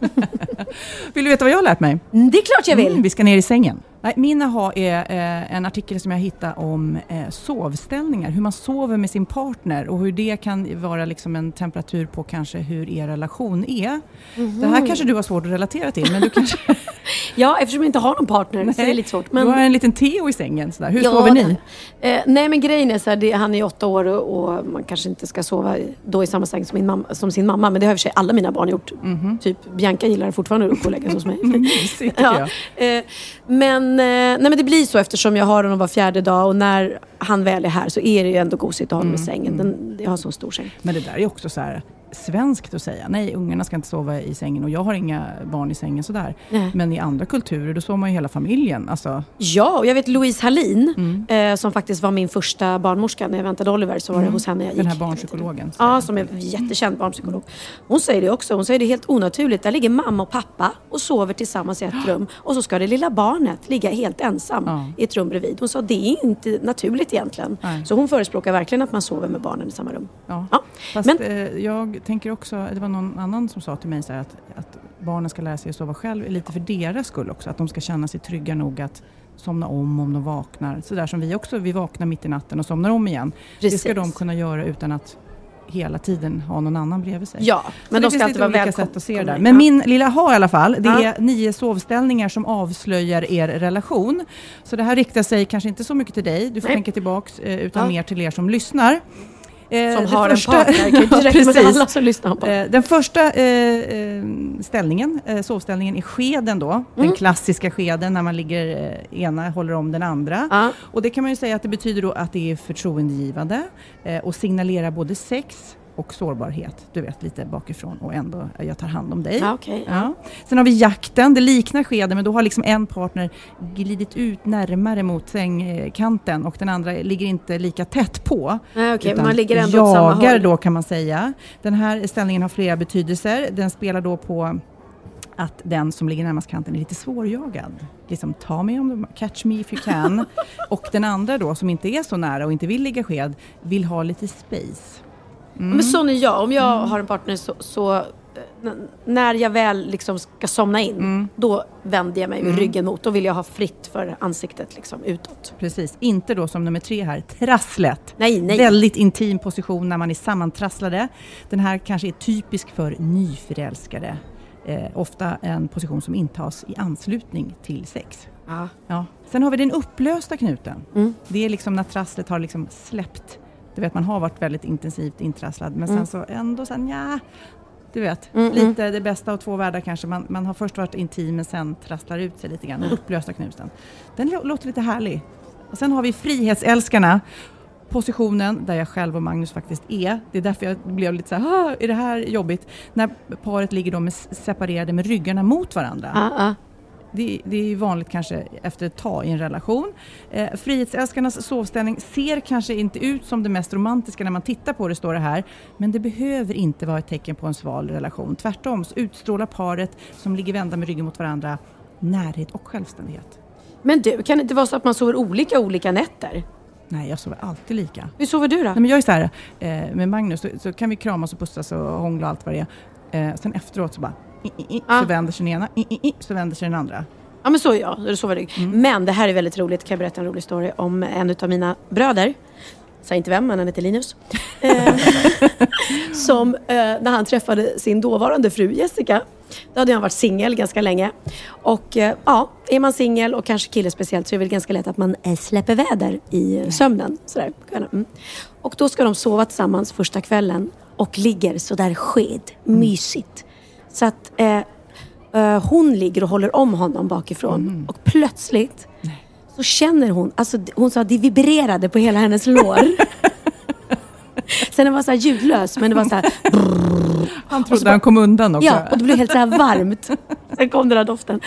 Vill du veta vad jag har lärt mig? Mm, Det är klart jag vill. Mm, vi ska ner i sängen. Nej, min aha är eh, en artikel som jag hittade om eh, sovställningar, hur man sover med sin partner och hur det kan vara liksom en temperatur på kanske hur er relation är. Mhm. Det här kanske du har svårt att relatera till, men du kanske... Ja, eftersom jag inte har någon partner så är det lite svårt. Men... Du har en liten Theo i sängen, sådär. hur Ja, sover ni? Eh, nej men grejen är så här, det, han är åtta år och, och man kanske inte ska sova i- då i samma säng som, mamma, som sin mamma. Men det har i och för sig alla mina barn gjort. Typ Bianca gillar fortfarande att gå och lägga sig hos mig. Mysigt, ja. eh, men, nej, men det blir så eftersom jag har honom var fjärde dag och när han väl är här så är det ju ändå gosigt att ha honom i sängen. Den, jag har en så stor säng. Men det där är också så här svenskt att säga. Nej, ungarna ska inte sova i sängen och jag har inga barn i sängen sådär. Nej. Men i andra kulturer då sover man ju hela familjen. Alltså, Ja, och jag vet Louise Hallin eh, som faktiskt var min första barnmorska när jag väntade Oliver så var det Mm. hos henne jag gick. Den här barnpsykologen. Ja, som är jättekänd barnpsykolog. Hon säger det också. Hon säger det helt onaturligt. Där ligger mamma och pappa och sover tillsammans i ett rum. Och så ska det lilla barnet ligga helt ensam Ja. i ett rum bredvid. Hon sa det är inte naturligt egentligen. Nej. Så hon förespråkar verkligen att man sover med barnen i samma rum. Ja. Ja. Fast Men- eh, jag tänker också, det var någon annan som sa till mig så här att, att barnen ska lära sig att sova själv, lite för deras skull också. Att de ska känna sig trygga nog att somna om om de vaknar. Så där som vi också, vi vaknar mitt i natten och somnar om igen. Det ska Precis. de kunna göra utan att hela tiden ha någon annan bredvid sig. Ja, men de ska alltid vara välkomna. sätt att se det där. Ja. Men min lilla ha i alla fall, det Ja. är nio sovställningar som avslöjar er relation. Så det här riktar sig kanske inte så mycket till dig, du får Nej. tänka tillbaks, eh, utan Ja. mer till er som lyssnar. Eh, Som har en partner. Det Ja, med alla som lyssnar på. Eh, Den första eh, ställningen, sovställningen, är skeden då. Den Mm. klassiska skeden när man ligger, ena håller om den andra. Ja. Och det kan man ju säga att det betyder då att det är förtroendegivande och signalerar både sex och sårbarhet. Du vet, lite bakifrån och ändå, jag tar hand om dig. Ja, okej, ja. Sen har vi jakten, det liknar skeden men då har liksom en partner glidit ut närmare mot sängkanten och den andra ligger inte lika tätt på. Okej, utan man ligger ändå åt samma jagar håll. då kan man säga. Den här ställningen har flera betydelser. Den spelar då på att den som ligger närmast kanten är lite svårjagad. Liksom, ta mig om du, catch me if you can. och den andra då, som inte är så nära och inte vill ligga sked, vill ha lite space. Mm. Men sån är jag. Om jag har en partner så, så eh, när jag väl liksom ska somna in, Mm. då vänder jag mig med ryggen mot. Då vill jag ha fritt för ansiktet liksom utåt. Precis, inte då som nummer tre här, trasslet. Nej, nej. Väldigt intim position när man är sammantrasslade. Den här kanske är typisk för nyförälskade. Eh, ofta en position som intas i anslutning till sex. Ja. Ja. Sen har vi den upplösta knuten. Mm. Det är liksom när trasslet har liksom släppt. Du vet, man har varit väldigt intensivt intrasslad men Mm. sen så ändå sen ja. Du vet, Mm, mm. lite det bästa av två världar kanske. Man, man har först varit intim men sen trasslar ut sig lite grann. Den upplösta knuten. Den lå- låter lite härlig. Och sen har vi frihetsälskarna. Positionen där jag själv och Magnus faktiskt är. Det är därför jag blev lite så här, "Ah, är det här jobbigt? När paret ligger då med separerade med ryggarna mot varandra. Ja, ja. Det, det är vanligt kanske efter ett tag i en relation. Eh, frihetsälskarnas sovställning ser kanske inte ut som det mest romantiska när man tittar på det, står det här. Men det behöver inte vara ett tecken på en sval relation. Tvärtom så utstrålar paret som ligger vända med ryggen mot varandra närhet och självständighet. Men du, kan det inte vara så att man sover olika olika nätter? Nej, jag sover alltid lika. Hur sover du då? Nej, men jag är så här, eh, med Magnus så, så kan vi kramas och pussas och hångla och allt vad det är. Eh, sen efteråt så bara, i, Ja. så vänder sig den ena, i, så vänder sig den andra. Ja men så jag, du sover rygg. Mm. Men det här är väldigt roligt, kan jag berätta en rolig story om en av mina bröder. Säg inte vem, men han heter Linus. Eh, som eh, när han träffade sin dåvarande fru Jessica. Då hade han varit singel ganska länge. Och eh, ja, är man singel och kanske kille speciellt så är det väl ganska lätt att man eh, släpper väder i sömnen. Sådär, mm. Och då ska de sova tillsammans första kvällen och ligger sådär sked, mysigt. Så att eh, eh, hon ligger och håller om honom bakifrån och plötsligt så känner hon, alltså hon sa att det vibrerade på hela hennes lår. Sen den var så här ljudlös men det var så här Han trodde bara- han kom undan också. Ja, och det blev helt så här varmt. Sen kom den här doften.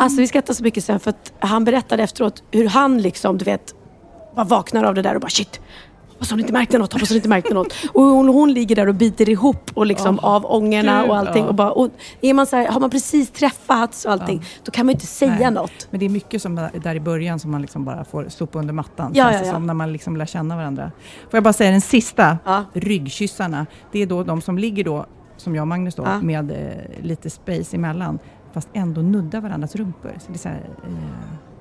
Alltså vi skrattade så mycket sen för att han berättade efteråt hur han liksom, du vet, bara vaknar av det där och bara shit. Hoppas hon inte märkte något, hoppas hon inte märkte något. Och hon, hon ligger där och biter ihop och liksom Åh, av ångorna gud, och allting. ja. Och bara, och är man så här, har man precis träffats och allting, då kan man ju inte säga Nej. något. Men det är mycket som där i början som man liksom bara får sopa under mattan. Ja, känns ja, ja. som när man liksom lär känna varandra. Får jag bara säga den sista, Ja. ryggkyssarna. Det är då de som ligger då, som jag och Magnus då, Ja. med eh, lite space emellan. fast ändå nuddar varandras rumpor. Så det är så här, eh,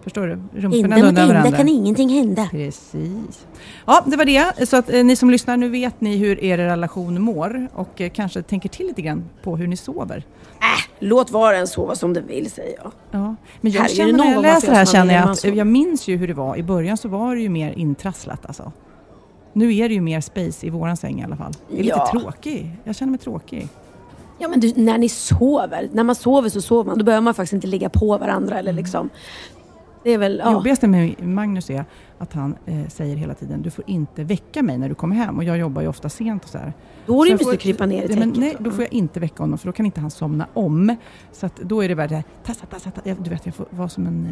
förstår du? Rumporna ända varandra. kan ingenting hända. Precis. Ja, det var det. Så att eh, ni som lyssnar, nu vet ni hur er relation mår och eh, kanske tänker till lite grann på hur ni sover. Låt var en sova som den vill säger jag. Ja, men jag Herregud, känner när jag läser det här känner jag att jag minns ju hur det var. I början så var det ju mer intrasslat alltså. Nu är det ju mer space i våran säng i alla fall. Jag är Ja. lite tråkig. Jag känner mig tråkig. Ja men du, när ni sover, när man sover så sover man. Då behöver man faktiskt inte ligga på varandra eller liksom. Det är väl, ja. jobbigaste med Magnus är att han eh, säger hela tiden du får inte väcka mig när du kommer hem och jag jobbar ju ofta sent och så här. Då är det får- att krypa ner i men täcket. Nej, då får jag inte väcka honom för då kan inte han somna om. Så att då är det bara det här, tassa, tassa, tassa. Du vet, jag får vara som en eh,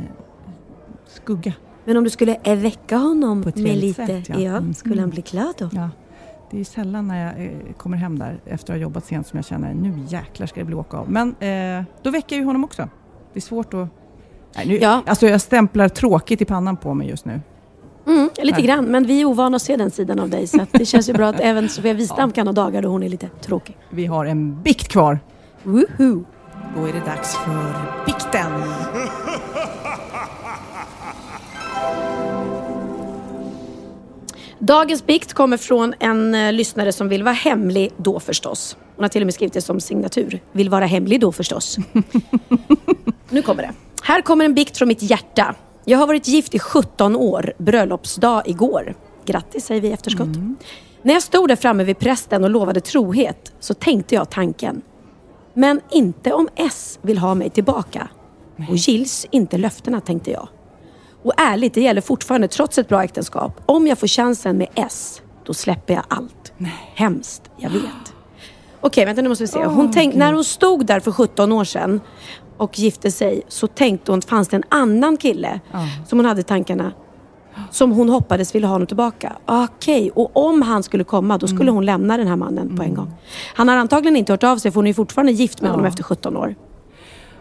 skugga. Men om du skulle väcka honom med lite, sätt, ja. ja. Mm. skulle han bli glad då? Ja. Det är sällan när jag eh, kommer hem där efter att ha jobbat sent som jag känner nu jäklar ska det bli åka av. Men eh, då väcker jag ju honom också. Det är svårt att... Nej, nu, Ja. Alltså jag stämplar tråkigt i pannan på mig just nu. Mm, lite Nej. grann, men vi är ovana att se den sidan av dig. Så det känns ju bra att även Sofia Wistam kan ha dagar då hon är lite tråkig. Vi har en bikt kvar. Woohoo! Då är det dags för bikten. Dagens bikt kommer från en eh, lyssnare som vill vara hemlig då förstås. Hon har till och med skrivit det som signatur. Vill vara hemlig då förstås. nu kommer det. Här kommer en bikt från mitt hjärta. Jag har varit gift i 17 år. Bröllopsdag igår. Grattis säger vi i efterskott. När jag stod där framme vid prästen och lovade trohet så tänkte jag tanken. Men inte om S vill ha mig tillbaka. Och gills inte löftena tänkte jag. Och ärligt, det gäller fortfarande trots ett bra äktenskap. Om jag får chansen med S, då släpper jag allt. Hemskt, jag vet. Okej, vänta nu måste vi se. Hon tänk, när hon stod där för 17 år sedan och gifte sig så tänkte hon, fanns det en annan kille som hon hade tankarna som hon hoppades ville ha honom tillbaka. Okej, och om han skulle komma då skulle hon lämna den här mannen på en gång. Han har antagligen inte hört av sig för hon är fortfarande gift med Ja. honom efter 17 år.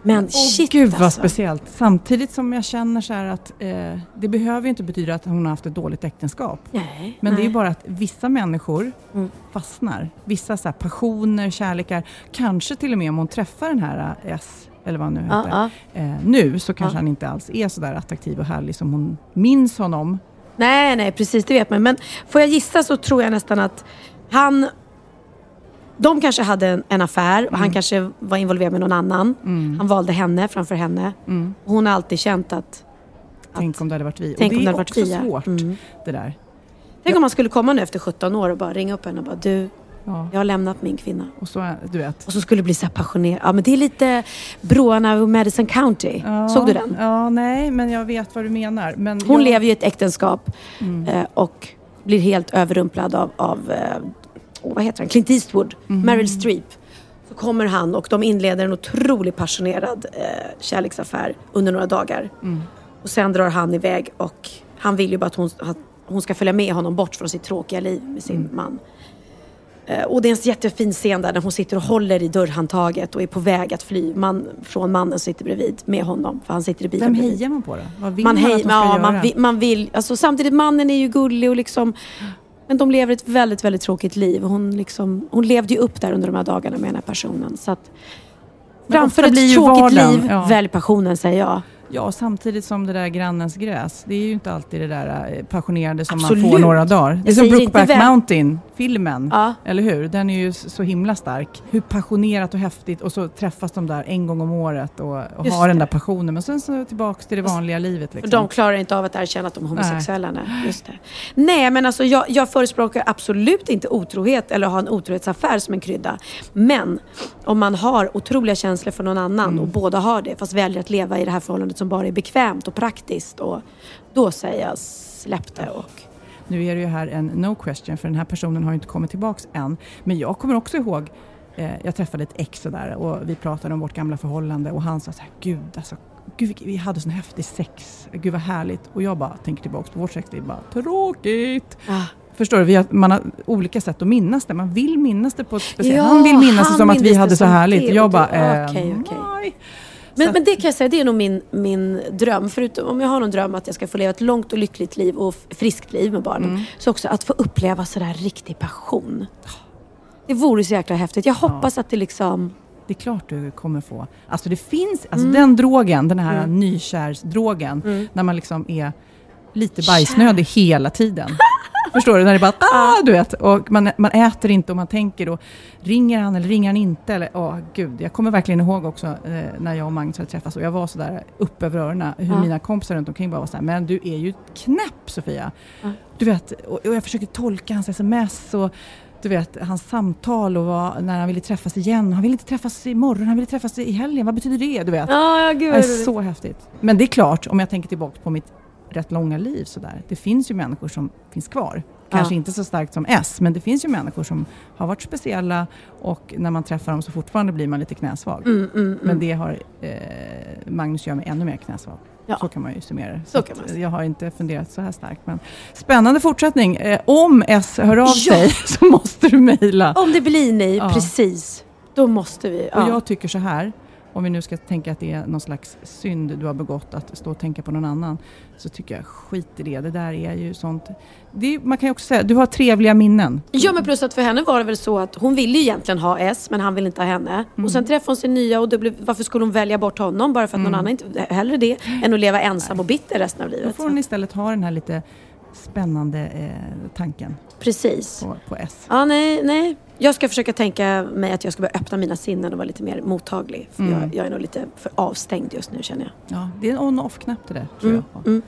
Men shit Gud vad alltså. speciellt. Samtidigt som jag känner så att eh, det behöver ju inte betyda att hon har haft ett dåligt äktenskap. Nej, Men det är nej. ju bara att vissa människor Mm. fastnar. Vissa så passioner, kärlekar. Kanske till och med om hon träffar den här eh, S, eller vad han nu heter, Eh, nu så kanske Ja. han inte alls är så där attraktiv och härlig som hon minns honom. Nej, nej, precis. Det vet man. Men får jag gissa så tror jag nästan att han... De kanske hade en, en affär och han kanske var involverad med någon annan. Han valde henne framför henne. Och hon har alltid känt att... Tänk om det hade varit vi. Tänk och om det det är också vi, ja. svårt, Mm. det där. Tänk om han skulle komma nu efter 17 år och bara ringa upp henne och bara du, Ja. jag har lämnat min kvinna. Och så, du vet. Och så skulle det bli så här passionerad. Ja men det är lite Broarna och Madison County. Ja, Såg du den? Ja, nej, men jag vet vad du menar. Men Hon jag, lever ju i ett äktenskap Mm. eh, och blir helt överrumplad av, av eh, oh, vad heter han? Clint Eastwood, Mhm. Meryl Streep. Så kommer han och de inleder en otroligt passionerad eh, kärleksaffär under några dagar. Mm. Och sen drar han iväg och han vill ju bara att hon, att hon ska följa med honom bort från sitt tråkiga liv med sin Mm. man. Eh, Och det är en jättefin scen där, hon sitter och håller i dörrhandtaget och är på väg att fly. Man, från mannen som sitter bredvid med honom, för han sitter i bilen Vem bredvid. hejar man på då? Vad vill Man, man, hej, att de ska ja, göra? man, vill, man vill, alltså samtidigt mannen är ju gullig och liksom men de lever ett väldigt, väldigt tråkigt liv. Hon, liksom, hon levde ju upp där under de här dagarna med den här personen. Så att, framför ett tråkigt vardagen- liv, ja. välj passionen säger jag. Ja, samtidigt som det där grannens gräs. Det är ju inte alltid det där eh, passionerade som man Absolut. får några dagar. Det är som Brookback vem- Mountain, filmen. Ja. Eller hur? Den är ju så himla stark. Hur passionerat och häftigt och så träffas de där en gång om året och, och har den där passionen. Men sen så tillbaks till det vanliga livet. Liksom. de klarar inte av att erkänna att de är homosexuella. Nej. Just det. nej, men alltså jag, jag förespråkar absolut inte otrohet eller ha en otrohetsaffär som en krydda. Men om man har otroliga känslor för någon annan Mm. och båda har det fast väljer att leva i det här förhållandet som bara är bekvämt och praktiskt. Och då säger jag släpp det. Och, Nu är det ju här en no question för den här personen har ju inte kommit tillbaks än. Men jag kommer också ihåg eh, jag träffade ett ex och där och vi pratade om vårt gamla förhållande och han sa så här, gud alltså, gud vi hade sån häftig sex, gud vad härligt. Och jag bara tänker tillbaks på vårt sex, det är bara tråkigt. ah. Förstår du? Vi har, man har olika sätt att minnas det. Man vill minnas det på ett speciellt Ja, Han vill minnas det han som att vi det hade så härligt. det Jag bara, det. eh, okej. nej. Men, men det kan jag säga, det är nog min, min dröm. Förutom om jag har någon dröm att jag ska få leva ett långt och lyckligt liv och friskt liv med barnen. Mm. Så också att få uppleva sådär riktig passion. Det vore så jäkla häftigt. Jag hoppas att det liksom... det är klart du kommer få. Alltså det finns, alltså Mm. den drogen, den här Mm. nykärsdrogen, Mm. när man liksom är lite bajsnödig hela tiden. Förstår du? När det bara, ah, du vet, och man, man äter inte och man tänker då, ringer han eller ringer han inte? Eller, åh gud, jag kommer verkligen ihåg också eh, när jag och Magnus hade träffats och jag var sådär upp över öronen, hur Ja. mina kompisar runt omkring bara var såhär, men du är ju knäpp Sofia. Ja. Du vet, och, och jag försöker tolka hans sms och du vet, hans samtal och vad, när han ville träffas igen. Han ville inte träffas imorgon, han ville träffas i helgen. Vad betyder det? Du vet. Ja, ja, gud det är så häftigt. Men det är klart, om jag tänker tillbaka på mitt rätt långa liv sådär. Det finns ju människor som finns kvar. Kanske Ja. inte så starkt som S, men det finns ju människor som har varit speciella och när man träffar dem så fortfarande blir man lite knäsvag. Mm, mm, Men mm. det har eh, Magnus gör mig ännu mer knäsvag. Ja. Så kan man ju summera det. Så Så jag har inte funderat så här starkt. Men spännande fortsättning. Eh, om S hör av Ja. sig så måste du mejla. Om det blir ni, Ja. precis. Då måste vi. Och jag tycker så här, om vi nu ska tänka att det är någon slags synd du har begått att stå och tänka på någon annan, så tycker jag skit i det. Det där är ju sånt. Det man kan ju också säga, du har trevliga minnen. Ja men plus att för henne var det väl så att hon ville egentligen ha S men han ville inte ha henne. Mm. Och sen träffade hon sin nya och då blev, varför skulle hon välja bort honom bara för att någon Mm. annan inte, hellre det än att leva ensam och bitter resten av Då livet. får hon istället ha den här lite spännande eh, tanken Precis. på, på S. Ja nej, nej. Jag ska försöka tänka mig att jag ska börja öppna mina sinnen och vara lite mer mottaglig. För Mm. jag, jag är nog lite för avstängd just nu känner jag. Ja, det är en on och off-knapp det där, tror Mm. jag. Mm.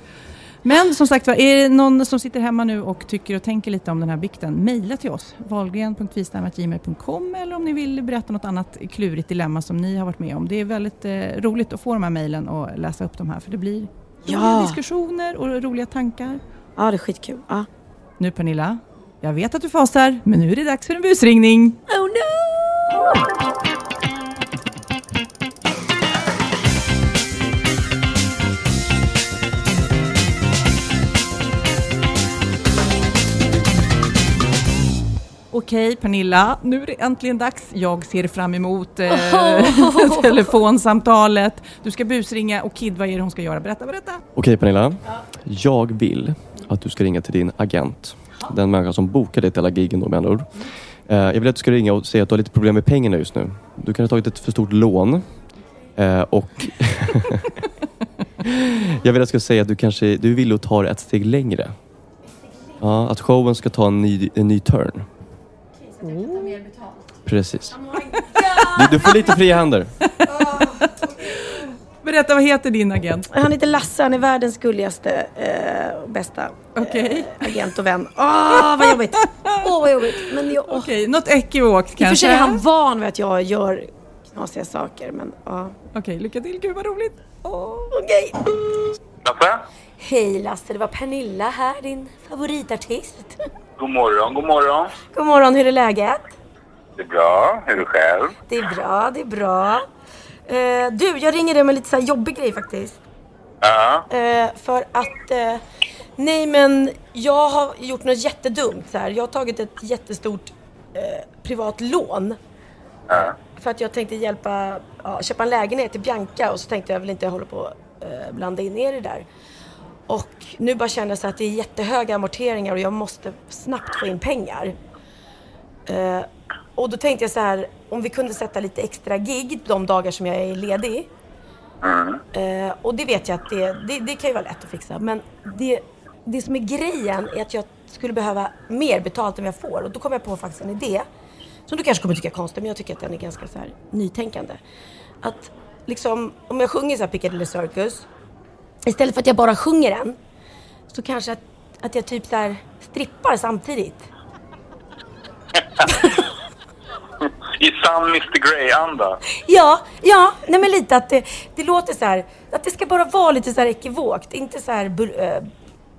Men som sagt var, är det någon som sitter hemma nu och tycker och tänker lite om den här bikten, mejla till oss. Wahlgren.vistam.gmail.com eller om ni vill berätta något annat klurigt dilemma som ni har varit med om. Det är väldigt eh, roligt att få de här mejlen och läsa upp de här för det blir Ja. roliga diskussioner och roliga tankar. Ja det är skitkul. Ja. Nu Pernilla, jag vet att du fasar, men nu är det dags för en busringning. Oh no! Okej Pernilla, nu är det äntligen dags. Jag ser fram emot eh, Oh. telefonsamtalet. Du ska busringa och Kid, vad är det hon ska göra? Berätta, berätta. Okej Pernilla, jag vill att du ska ringa till din agent. Den människa som bokade till hela gigen då med andra ord. Eh, Jag vill att du ska ringa och säga att du har lite problem med pengarna just nu. Du kan ha tagit ett för stort lån. Eh, Och jag vill att du ska säga att du kanske du vill att ta det ett steg längre. Ja, att showen ska ta en ny, en ny turn. Precis. Du, du får lite fria händer. Berätta, vad heter din agent? Han heter Lasse, han är världens gulligaste eh, och bästa Okej. eh, agent och vän. Åh vad jobbigt! Åh vad jobbigt. Men jag, åh. Okej, något ekivokt I och kanske? för sig är han van vid att jag gör knasiga saker men ja. Okej, lycka till. Gud vad roligt. Åh. Okej. Lasse? Hej Lasse, det var Pernilla här, din favoritartist. God morgon, god morgon. God morgon, hur är läget? Det är bra. Hur är du själv? Det är bra, det är bra. Eh, du, jag ringer dig med lite så här jobbig grej faktiskt. Ja. Eh, för att, eh, nej men jag har gjort något jättedumt så här. Jag har tagit ett jättestort eh, privat lån. Ja. För att jag tänkte hjälpa, ja, köpa en lägenhet till Bianca och så tänkte jag väl inte hålla på att eh, blanda in er i det där. Och nu bara känner jag så att det är jättehöga amorteringar och jag måste snabbt få in pengar. Och då tänkte jag så här, om vi kunde sätta lite extra gig de dagar som jag är ledig. Eh, och det vet jag att det, det, det kan ju vara lätt att fixa. Men det, det som är grejen är att jag skulle behöva mer betalt än jag får. Och då kom jag på faktiskt en idé. Som du kanske kommer tycka är konstig, men jag tycker att den är ganska så här nytänkande. Att liksom, om jag sjunger så här Piccadilly Circus. Istället för att jag bara sjunger den. Så kanske att, att jag typ så här strippar samtidigt. I sann Mr Grey-anda. Ja, ja, nej men lite att det, det låter så här, att det ska bara vara lite så här ekivokt, inte så här, bur, eh,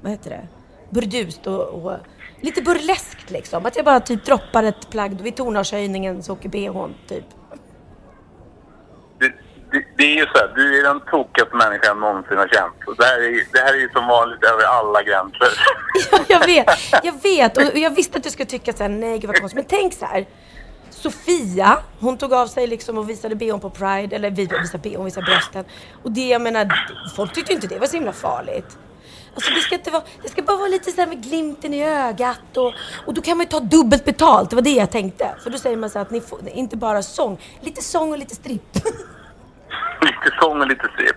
vad heter det, burdust och, och lite burleskt liksom. Att jag bara typ droppar ett plagg vid tonartshöjningen så åker bhn typ. Det, det, det är ju så här, du är den tokigaste människan jag någonsin har känt. Det, här är, det här är ju som vanligt över alla gränser. jag vet, jag vet och jag visste att du skulle tycka så här, nej gud vad konstigt. Men tänk så här. Sofia, hon tog av sig liksom och visade bhn på Pride, eller vi- visade bhn, visade brösten. Och det, jag menar, folk tyckte ju inte det var så himla farligt. Alltså det ska inte vara, det ska bara vara lite såhär med glimten i ögat och, och då kan man ju ta dubbelt betalt. Det var det jag tänkte. För då säger man så att ni får inte bara sång, lite sång och lite stripp. Lite sång och lite stripp.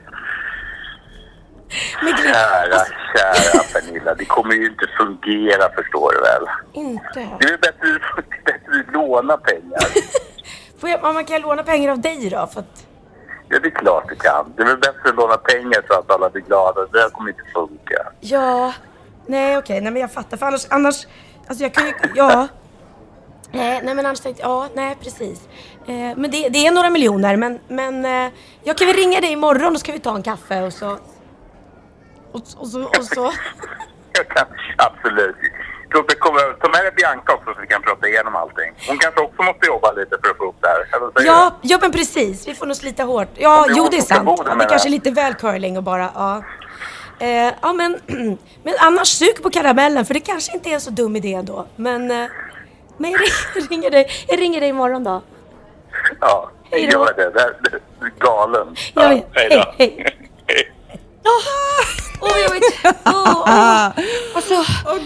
Med glimt. Kära, kära Pernilla. Det kommer ju inte fungera förstår du väl. Inte. Det är bättre, att låna pengar. Får jag, man kan jag låna pengar av dig då? För att, Ja, det är klart du kan. Det är väl bättre att låna pengar så att alla blir glada. Det här kommer inte funka. ja, nej okej, nej men jag fattar. För annars, annars, alltså jag kan ju, ja. Nej, nej men annars tänkte jag, ja, nej precis. Eh, men det, det är några miljoner, men, men eh, jag kan väl ringa dig imorgon och ska vi ta en kaffe och så... Och, och så, och så. Absolut. Komma, ta med dig Bianca också så vi kan prata igenom allting. Hon kanske också måste jobba lite för att få upp det här. Ja, ja men precis. Vi får nog slita hårt. Ja, Det är jo hon det är sant. Ja, det är kanske jag. lite väl curling och bara, ja. Eh, ja men, men annars sug på karamellen för det kanske inte är en så dum idé ändå. Men, eh, men jag ringer, dig, jag ringer dig imorgon då. Ja, Hej då. gör det. det, är- är galen. Jag vet. hej då. Hej, Åh vad jobbigt. Åh, åh. Alltså,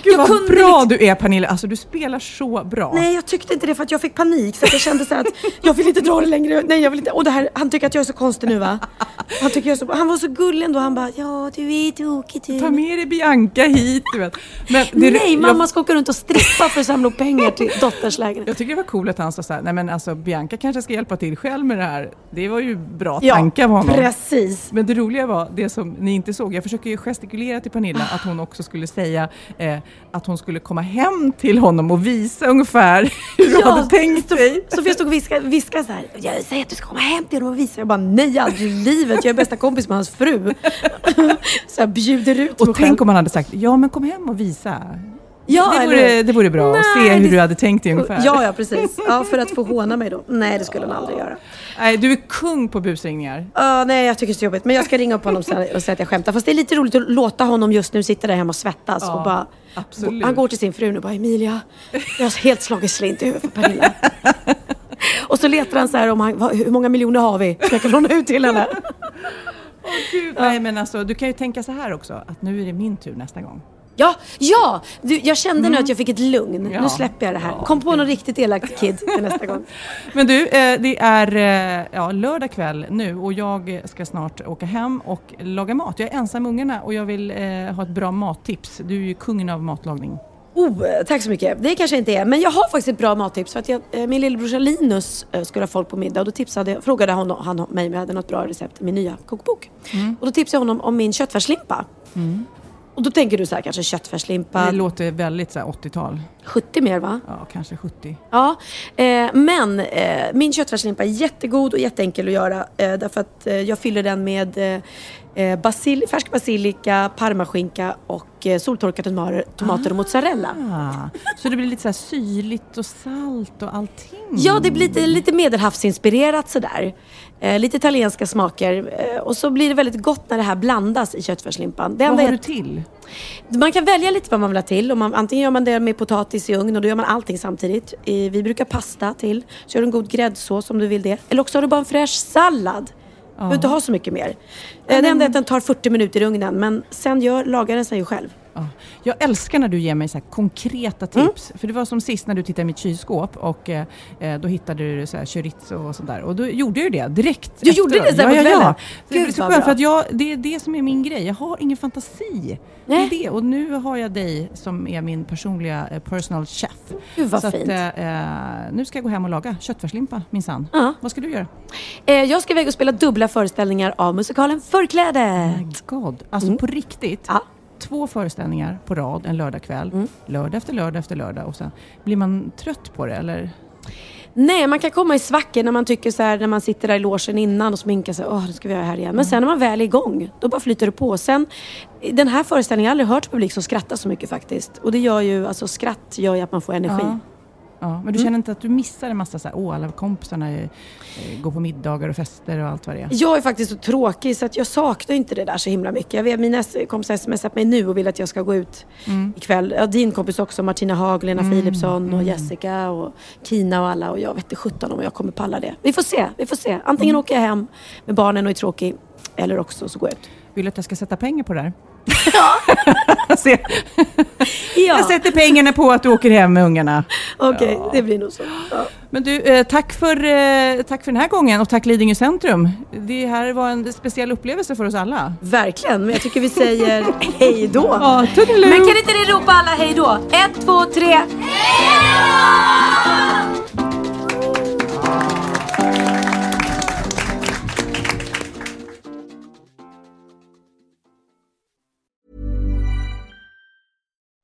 Gud jag vad bra du är Pernilla, alltså du spelar så bra. Nej, jag tyckte inte det för att jag fick panik. Så att jag kände så att jag vill inte dra det längre. Nej, jag vill inte. Och det här, han tycker att jag är så konstig nu va? Han, tycker jag är så, han var så gullig ändå. Han bara, ja du är tokig du. Ta med dig Bianca hit. Du vet. Men det, Nej, jag- mamma ska åka runt och strippa för att samla pengar till dotters lägenhet. Jag tycker det var coolt att han sa så här, nej men alltså Bianca kanske ska hjälpa till själv med det här. Det var ju bra Ja, tankar av honom. precis. Men det roliga var det som ni inte såg. Jag försöker ju gestikulera till Pernilla att hon också skulle säga eh, att hon skulle komma hem till honom och visa ungefär hur du hade tänkt dig. Sofia stod och viskade, viskade så här. Jag säger att du ska komma hem till honom och visa. Jag bara, nej aldrig i livet. Jag är bästa kompis med hans fru. så jag bjuder ut mig Och själv. tänk om han hade sagt, ja men kom hem och visa. Ja, det, eller- vore, det vore bra att se Nej, hur det- du hade tänkt dig ungefär. Ja, ja precis. Ja, för att få håna mig då. Nej, det skulle han aldrig göra. Nej, du är kung på busringningar. Ja, nej, jag tycker det är så jobbigt. Men jag ska ringa upp honom sen och säga att jag skämtar. Fast det är lite roligt att låta honom just nu sitta där hemma och svettas. Ja, och bara, absolut. Han går till sin fru nu och bara, Emilia, jag har helt slagit slint i huvudet för Pernilla. och så letar han så här om han, hur många miljoner har vi som jag kan låna ut till henne. Gud, Nej men alltså, du kan ju tänka så här också, att nu är det min tur nästa gång. Ja, ja! Du, jag kände nu att jag fick ett lugn. Ja. Nu släpper jag det här. Kom på någon riktigt elak kid till nästa gång. Men du, eh, det är eh, ja, lördag kväll nu och jag ska snart åka hem och laga mat. Jag är ensam med ungarna och jag vill eh, ha ett bra mattips. Du är ju kungen av matlagning. Oh, tack så mycket. Det kanske inte är, men jag har faktiskt ett bra mattips. För att jag, min lillebrorsa Linus skulle ha folk på middag och då tipsade, frågade han, han mig om jag hade något bra recept i min nya kokbok. Och då tipsade jag honom om min köttfärslimpa. Och då tänker du så här kanske köttfärslimpa, Det låter väldigt så här, 80-tal. 70 mer va? Ja, kanske 70. Ja, eh, men eh, min köttfärslimpa är jättegod och jätteenkel att göra. Eh, därför att eh, jag fyller den med eh, eh, basil, färsk basilika, parmaskinka och soltorkade tomater, tomater och mozzarella. Ah, så det blir lite så här syrligt och salt och allting? Ja, det blir lite, lite medelhavsinspirerat sådär. Eh, lite italienska smaker. Eh, och så blir det väldigt gott när det här blandas i köttfärslimpan. Det Vad har du till? Man kan välja lite vad man vill ha till. Och man, antingen gör man det med potatis i ugn och då gör man allting samtidigt. I, vi brukar pasta till. Så gör du en god gräddsås om du vill det. Eller också har du bara en fräsch sallad. Du behöver inte ha så mycket mer. Eh, det enda är att den tar 40 minuter i ugnen. Men sen gör, lagar den sig ju själv. Ja. Jag älskar när du ger mig så konkreta tips. För det var som sist när du tittade i mitt kylskåp och eh, eh, då hittade du så här chorizo och sådär. Och då gjorde jag ju det direkt Du gjorde det sen på ja, ja, kvällen? ja. Det Gud, är så skönt för att jag, det är det som är min grej. Jag har ingen fantasi. Det är Nej. det. Och nu har jag dig som är min personliga eh, personal chef. Gud, vad så fint. Att, eh, eh, nu ska jag gå hem och laga köttfärslimpa minsann. Ja. Vad ska du göra? Eh, jag ska iväg och spela dubbla föreställningar av musikalen Förklädet. God. Alltså Mm. på riktigt. Ja. Två föreställningar på rad en lördagkväll. Mm. Lördag efter lördag efter lördag. Och sen, blir man trött på det eller? Nej, man kan komma i svackor när man tycker så här, när man sitter där i logen innan och sminkar sig. Åh, nu ska vi göra det här igen. Men sen när man väl är igång, då bara flyter det på. Sen, den här föreställningen, jag har aldrig hört publik som skrattar så mycket faktiskt. Och det gör ju, alltså skratt gör ju att man får energi. Ja. Ja, men du Mm. känner inte att du missar en massa så här, åh alla kompisarna är, eh, går på middagar och fester och allt vad det är? Jag är faktiskt så tråkig så att jag saknar inte det där så himla mycket. Jag vet, mina kompisar smsat mig nu och vill att jag ska gå ut Mm. ikväll. Ja, din kompis också, Martina Haag, Lena Mm, Philipsson och mm. Jessica och Kina och alla. Och jag vet inte sjutton om jag kommer palla det. Vi får se, vi får se. Antingen Mm. åker jag hem med barnen och är tråkig eller också så går jag ut. Vill du att jag ska sätta pengar på det här? Se. Jag sätter pengarna på att du åker hem med ungarna. Okej, det blir nog så. Ja. Men du, eh, tack, för, eh, tack för den här gången och tack Lidingö centrum. Det här var en speciell upplevelse för oss alla. Verkligen, men jag tycker vi säger hej då. Ja. Men kan inte ni ropa alla hej då? Ett, två, tre.